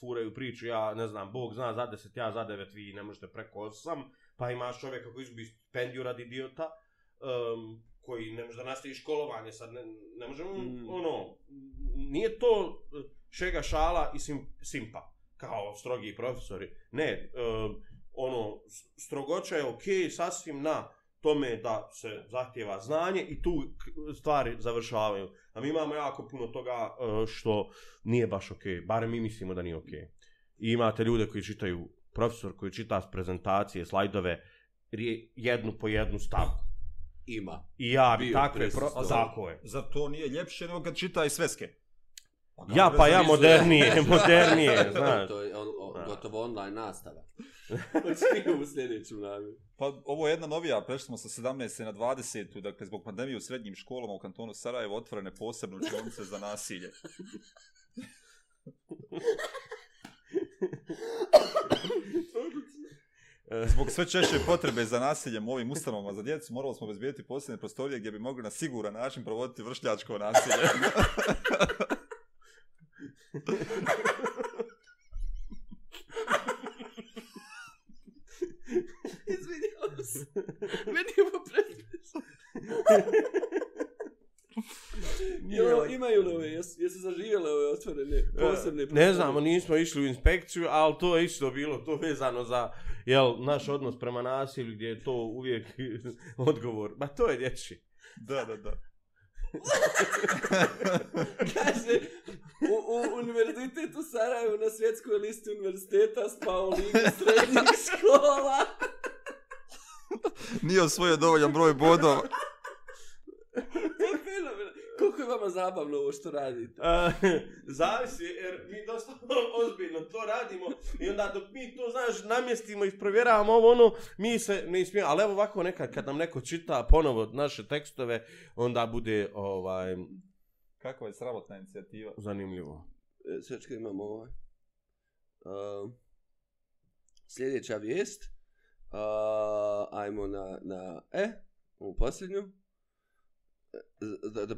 furaju priču, ja ne znam, Bog zna za deset, ja za devet, vi ne možete preko osam, pa imaš čovjeka koji izgubi stipendiju radi idiota, um, koji ne može da nastavi školovanje, sad ne, ne možemo, mm. ono, nije to šega šala i sim, simpa, kao strogi profesori, ne, um, ono, strogoća je okej, okay, sasvim na tome da se zahtjeva znanje i tu stvari završavaju. A mi imamo jako puno toga e, što nije baš okej, okay. barem mi mislimo da nije okej. Okay. I imate ljude koji čitaju, profesor koji čita prezentacije, slajdove, jednu po jednu stavku. Ima. I ja bi takve, pro... tako je. Zar to nije ljepše nego kad čita i sveske? Pa ja pa ja modernije, modernije, znaš. To je on, on, gotovo online nastava. Očekaj u sljedeću namjeru. Pa ovo je jedna novija, prešli smo sa 17. na 20. Dakle, zbog pandemije u srednjim školama u kantonu Sarajevo otvorene posebne učionice za nasilje. Zbog sve češće potrebe za nasiljem u ovim ustanovama za djecu, morali smo obezbijeti posebne prostorije gdje bi mogli na siguran način provoditi vršljačko nasilje. Izvinjavam se. Meni je ovo. Jo, imaju li ove, jesu, jesu zaživjele ove otvorene, posebne Ne znamo, nismo išli u inspekciju, ali to je isto bilo, to vezano za jel, naš odnos prema nasilju, gdje je to uvijek odgovor. Ma to je dječji. Da, da, da. Kaže, u, u univerzitetu Sarajevo na svjetskoj listi univerziteta spao liga srednjih škola. Nije osvojio dovoljan broj bodova. Koliko je vama zabavno ovo što radite? Zavisi, jer mi dosta ozbiljno to radimo i onda dok mi to, znaš, namjestimo i provjeravamo ovo, ono, mi se ne ismijemo. Ali evo ovako nekad, kad nam neko čita ponovo naše tekstove, onda bude, ovaj... Kakva je sramotna inicijativa? Zanimljivo. E, Sve čekaj, imamo ovaj. Uh, sljedeća vijest. Uh, ajmo na, na, e, u posljednju da, da,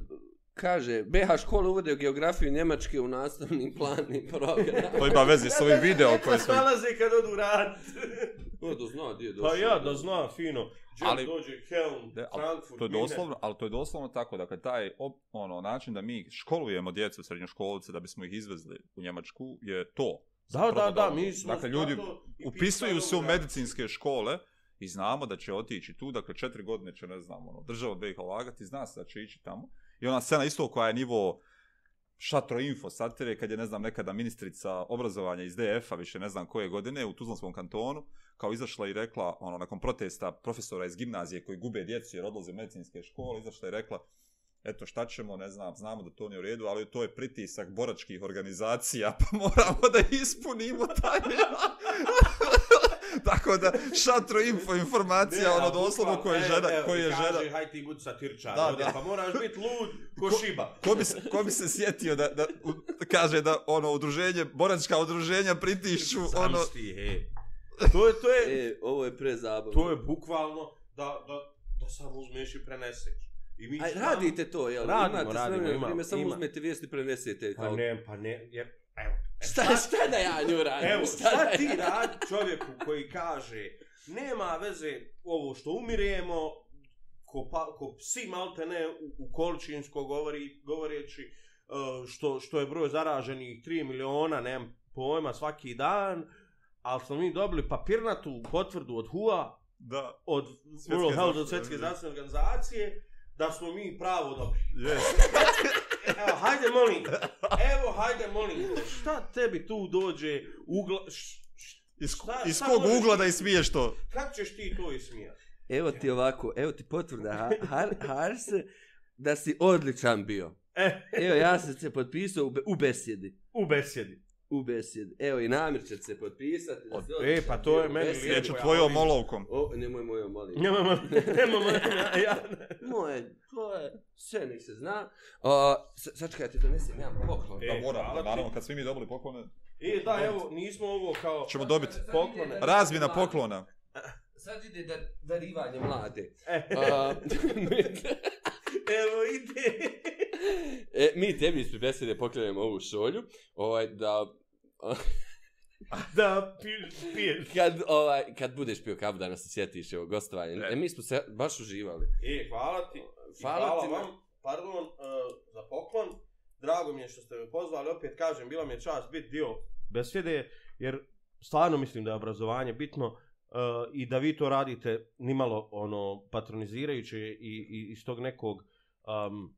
kaže, BH škola uvode geografiju Njemačke u nastavni plan i program. to ima veze s ovim video koje smo... Nalaze kad odu rad. To da zna, gdje je došlo. Pa ja, da zna, fino. Ali, dođe Helm, de, Frankfurt, to je doslovno, Ali to je doslovno tako, dakle, taj op, ono, način da mi školujemo djecu srednjoškolice da bismo ih izvezli u Njemačku je to. Da, da, da, mi smo... Dakle, ljudi upisuju se u medicinske škole, i znamo da će otići tu, dakle četiri godine će, ne znam, ono, država BiH lagati, zna se da će ići tamo. I ona scena isto koja je nivo šatro info satire, kad je, ne znam, nekada ministrica obrazovanja iz DF-a, više ne znam koje godine, u Tuzlanskom kantonu, kao izašla i rekla, ono, nakon protesta profesora iz gimnazije koji gube djecu jer odlaze u medicinske škole, izašla i rekla, eto šta ćemo, ne znam, znamo da to nije u redu, ali to je pritisak boračkih organizacija, pa moramo da ispunimo taj... Tako da šatro info informacija ono doslovno ko je žena, ko je žena. Kaže haj ti budi satirčar, da, da. pa moraš biti lud ko, ko šiba. Ko bi se ko bi se sjetio da da u, kaže da ono udruženje, boračka udruženja pritišu ono. Sti, he. To je to je e, ovo je prezabavno. To je bukvalno da da da samo uzmeš i preneseš. I mi Aj, radite to, jel? Radimo, Imate radimo, imamo, vrijeme, samo ima. uzmete vijesti i prenesete. Pa Kao, ne, pa ne, jer, evo. e, šta, šta da ja nju radim? Evo, šta, da šta ja- ti radi čovjeku koji kaže nema veze ovo što umiremo, ko, pa, ko psi malte ne u, u količinsko govori, govoreći uh, što, što je broj zaraženih 3 miliona, nemam pojma, svaki dan, ali smo mi dobili papirnatu potvrdu od HUA, Da, od Svjetske World Health, zdravstvene od svjetske organizacije. zdravstvene organizacije, da smo mi pravo dobri. yes. Evo, hajde molim, evo, hajde molim, šta tebi tu dođe ugla, š, š, Iz, Šta- iz šta kog ugla ti- da ismiješ to? kako ćeš ti to ismijati? Evo ti ovako, evo ti potvrda, ha, har, Harse, da si odličan bio. E, Evo, ja sam se potpisao u, be, u besjedi. u besjedi. U besjedi. Evo, i Namir će se potpisati. Da si E, pa to je meni lijepo. Neću ja tvojom olovkom. O, nemoj mojom, molim. Nemamo, nemamo, ja, ja, Moje, to je, sve nek se zna. O, sa- sačekaj, ja ti donesem ja poklon. E, Da moram, hvala da, naravno, kad svi mi dobili poklone, E, da, evo, nismo ovo kao... ćemo dobiti. Poklone. Razmjena poklona. Sad ide da, darivanje mlade. A, evo, ide. e, mi tebi ispred besede pokrenemo ovu šolju, ovaj, da Da, piješ, piješ. kad, ovaj, kad budeš pio kavu da nas se sjetiš evo, gostovanje. E. E, mi smo se baš uživali. E, hvala ti. Hvala hvala, ti na- vam, pardon, uh, za poklon. Drago mi je što ste me pozvali, opet kažem, bila mi je čast biti dio besjede, jer stvarno mislim da je obrazovanje bitno uh, i da vi to radite nimalo ono patronizirajuće i, i iz tog nekog um,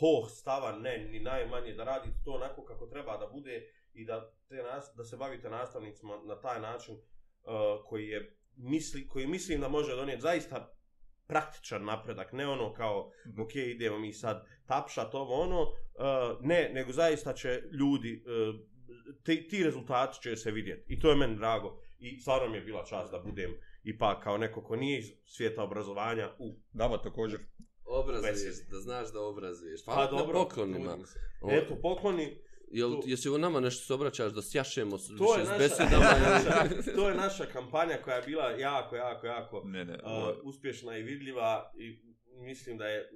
hoh stava, ne, ni najmanje, da radite to onako kako treba da bude i da, te nas, da se bavite nastavnicima na taj način uh, koji je misli, koji mislim da može donijeti zaista praktičan napredak, ne ono kao, ok, idemo mi sad tapšat ovo ono, uh, ne, nego zaista će ljudi, uh, ti, ti rezultati će se vidjeti. I to je meni drago. I stvarno mi je bila čast da budem ipak kao neko ko nije iz svijeta obrazovanja u... Nama također. Obrazuješ, da znaš da obrazuješ. Pa na dobro, poklonima. trudim se. O, Eto, pokloni, Jel, tu- jesi u nama nešto se obraćaš da sjašemo s, to je, s naša, besedama? naša, to je naša kampanja koja je bila jako, jako, jako Ne, ne. uh, ovo- uspješna i vidljiva i mislim da je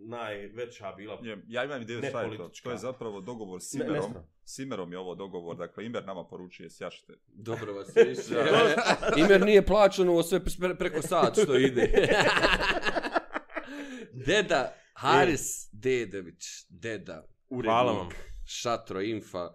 najveća bila Je, ja imam ideju Ne šta je to. To je zapravo dogovor s Ne- Imerom. S Imerom je ovo dogovor. Dakle, Imer nama poručuje sjašite. Dobro vas je više. Imer nije plaćan ovo sve pre- preko sat što ide. Deda Haris Dedović, deda, urednik, Hvala vam. šatro, infa,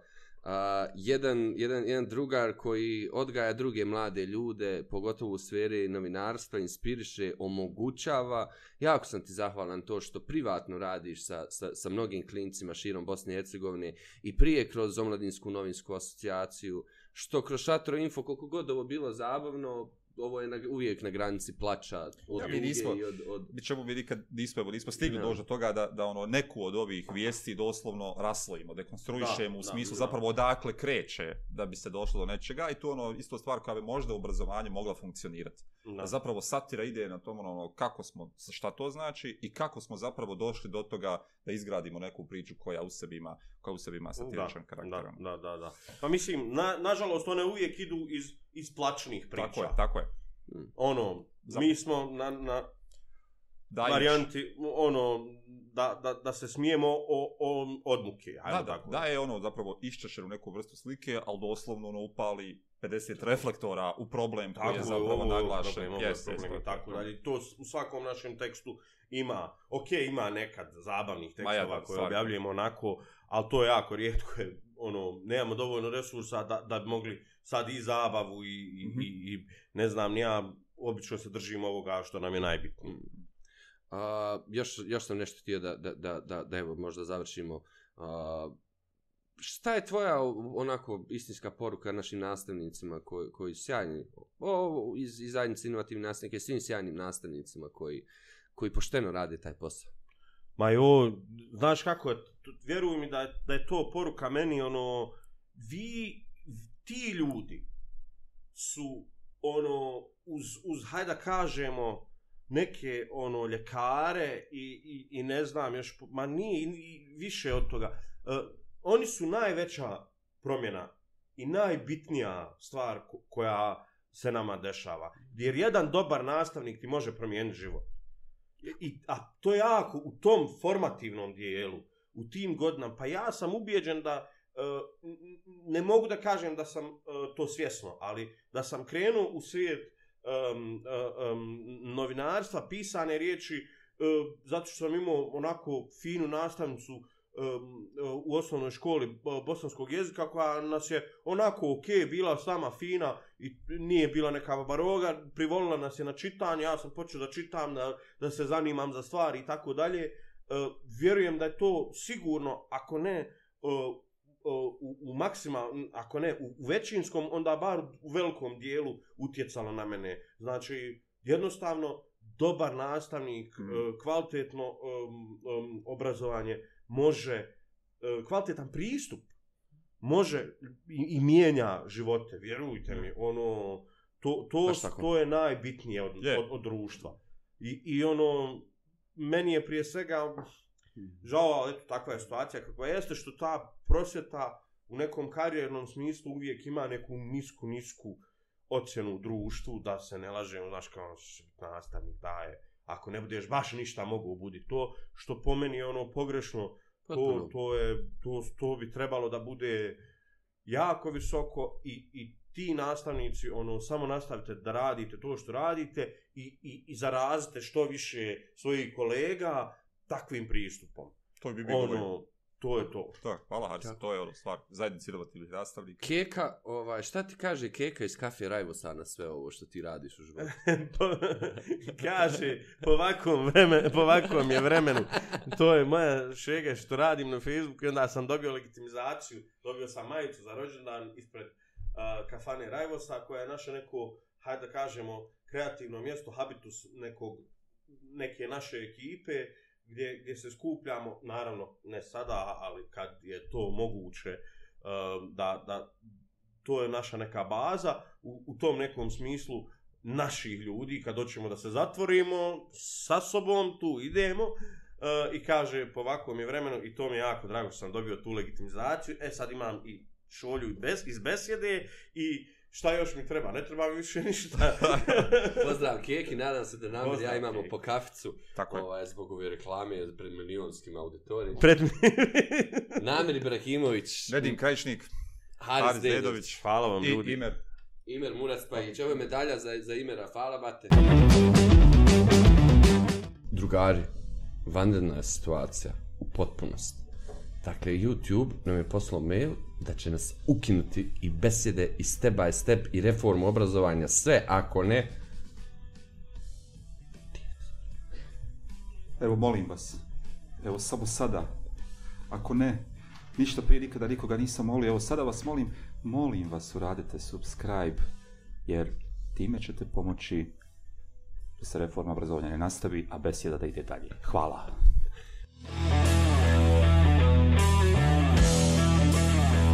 a, jedan, jedan, jedan drugar koji odgaja druge mlade ljude, pogotovo u sferi novinarstva, inspiriše, omogućava. Jako sam ti zahvalan to što privatno radiš sa, sa, sa mnogim klincima širom Bosne i Hercegovine i prije kroz Omladinsku novinsku asocijaciju, što kroz Šatro Info, koliko god ovo bilo zabavno, ovo je na, uvijek na granici plača od Da, mi nismo- i od, od... Mi ćemo mi nikad nismo, evo, nismo stigli Da. doći do toga da, da ono neku od ovih vijesti doslovno raslojimo, dekonstruišemo Da, u da, smislu da. zapravo odakle kreće da bi se došlo do nečega i to ono isto stvar koja bi možda u obrazovanju mogla funkcionirati. Da. Da zapravo satira ide na tom ono kako smo, šta to znači i kako smo zapravo došli do toga da izgradimo neku priču koja u sebi ima, koja u sebi ima satiričan karakter. ono. Da, da, da, da. Pa mislim, na, nažalost, one uvijek idu iz, iz plačnih priča. Tako je, tako je. Ono, Zap- mi smo na, na Dajući- varijanti, ono, da, da, da se smijemo o, o odmuke. Ajmo Da, da, tako. da je ono zapravo iščešen u neku vrstu slike, ali doslovno ono upali 50 reflektora u problem koji je Tako, zapravo ovo naglašen. problem, ovo Jeste, problem jeste, i tako dalje. To u svakom našem tekstu ima, ok, ima nekad zabavnih Ma ja, tekstova da, koje objavljujemo onako, ali to je jako rijetko, je, ono, nemamo dovoljno resursa da, da bi mogli sad i zabavu i, i, Mhm. i, i ne znam, ni ja, obično se držim ovoga što nam je najbitnije. A, još, još sam nešto htio da, da, da, da, da evo možda završimo. A, šta je tvoja onako istinska poruka našim nastavnicima koji, koji sjajni, o, iz, iz zajednice inovativnih nastavnika i svim sjajnim nastavnicima koji, koji pošteno rade taj posao? Ma jo, znaš kako vjeruj mi da, da je to poruka meni, ono, vi, ti ljudi su, ono, uz, uz hajde da kažemo, neke, ono, ljekare i, i, i ne znam još, ma nije, i, i više od toga. E, oni su najveća promjena i najbitnija stvar ko- koja se nama dešava. Jer jedan dobar nastavnik ti može promijeniti život. I, a to je jako u tom formativnom dijelu, u tim godinama, pa ja sam ubijeđen da, e, ne mogu da kažem da sam e, to svjesno, ali da sam krenuo u svijet um, um, novinarstva, pisane riječi, um, zato što sam imao onako finu nastavnicu um, u osnovnoj školi bosanskog jezika koja nas je onako ok, bila sama fina i nije bila neka baroga, privolila nas je na čitanje, ja sam počeo da čitam, da, da se zanimam za stvari i tako dalje. Uh, vjerujem da je to sigurno, ako ne uh, u, u maksima, ako ne u većinskom, onda bar u velikom dijelu utjecalo na mene. Znači, jednostavno, dobar nastavnik, mm. kvalitetno um, um, obrazovanje može, kvalitetan pristup može i, i mijenja živote, vjerujte mi, ono, to, to, to je najbitnije od, yeah. od, od društva. I, I ono, meni je prije svega, žao, ali eto, takva je situacija kakva jeste, što ta prosvjeta u nekom karijernom smislu uvijek ima neku nisku, nisku ocjenu u društvu, da se ne lažemo, znaš kao nastavnik daje, ako ne budeš baš ništa mogu budi to, što po meni je ono pogrešno, to, to, je, to, to bi trebalo da bude jako visoko i, i ti nastavnici ono samo nastavite da radite to što radite i, i, i zarazite što više svojih kolega takvim pristupom. To bi bilo ono, to je to. To, hvala Haris, to je ono stvar, zajednici inovativnih nastavnika. Keka, ovaj, šta ti kaže Keka iz kafe Rajvosa na sve ovo što ti radiš u životu? kaže, po ovakvom, vremen, po ovakvom je vremenu, to je moja šega što radim na Facebooku i onda sam dobio legitimizaciju, dobio sam majicu za rođendan ispred uh, kafane Rajvosa koja je naše neko, hajde da kažemo, kreativno mjesto, habitus nekog, neke naše ekipe, gdje, gdje se skupljamo, naravno ne sada, ali kad je to moguće, um, da, da to je naša neka baza, u, u tom nekom smislu naših ljudi, kad hoćemo da se zatvorimo, sa sobom tu idemo, uh, i kaže po ovakvom je vremenu, i to mi je jako drago što sam dobio tu legitimizaciju, e sad imam i šolju iz besjede, i šta još mi treba, ne treba mi više ništa. Pozdrav Keki, nadam se da nam ja imamo Keki. po kaficu Tako ovaj, zbog ove reklame pred milionskim auditorijima. Pred Namir Ibrahimović. Nedim Krajišnik. Haris, Haris Dedović. Dedović. Hvala vam I, ljudi. Imer. Imer Murac Pajić. Ovo je medalja za, za Imera. Hvala, bate. Drugari, vanredna je situacija u potpunosti. Dakle, YouTube nam je poslao mail da će nas ukinuti i besede i step by step i reformu obrazovanja, sve, ako ne... Evo, molim vas, evo, samo sada, ako ne, ništa prije nikada nikoga nisam molio, evo, sada vas molim, molim vas, uradite subscribe, jer time ćete pomoći da se reforma obrazovanja ne nastavi, a beseda da ide dalje. Hvala. Hvala.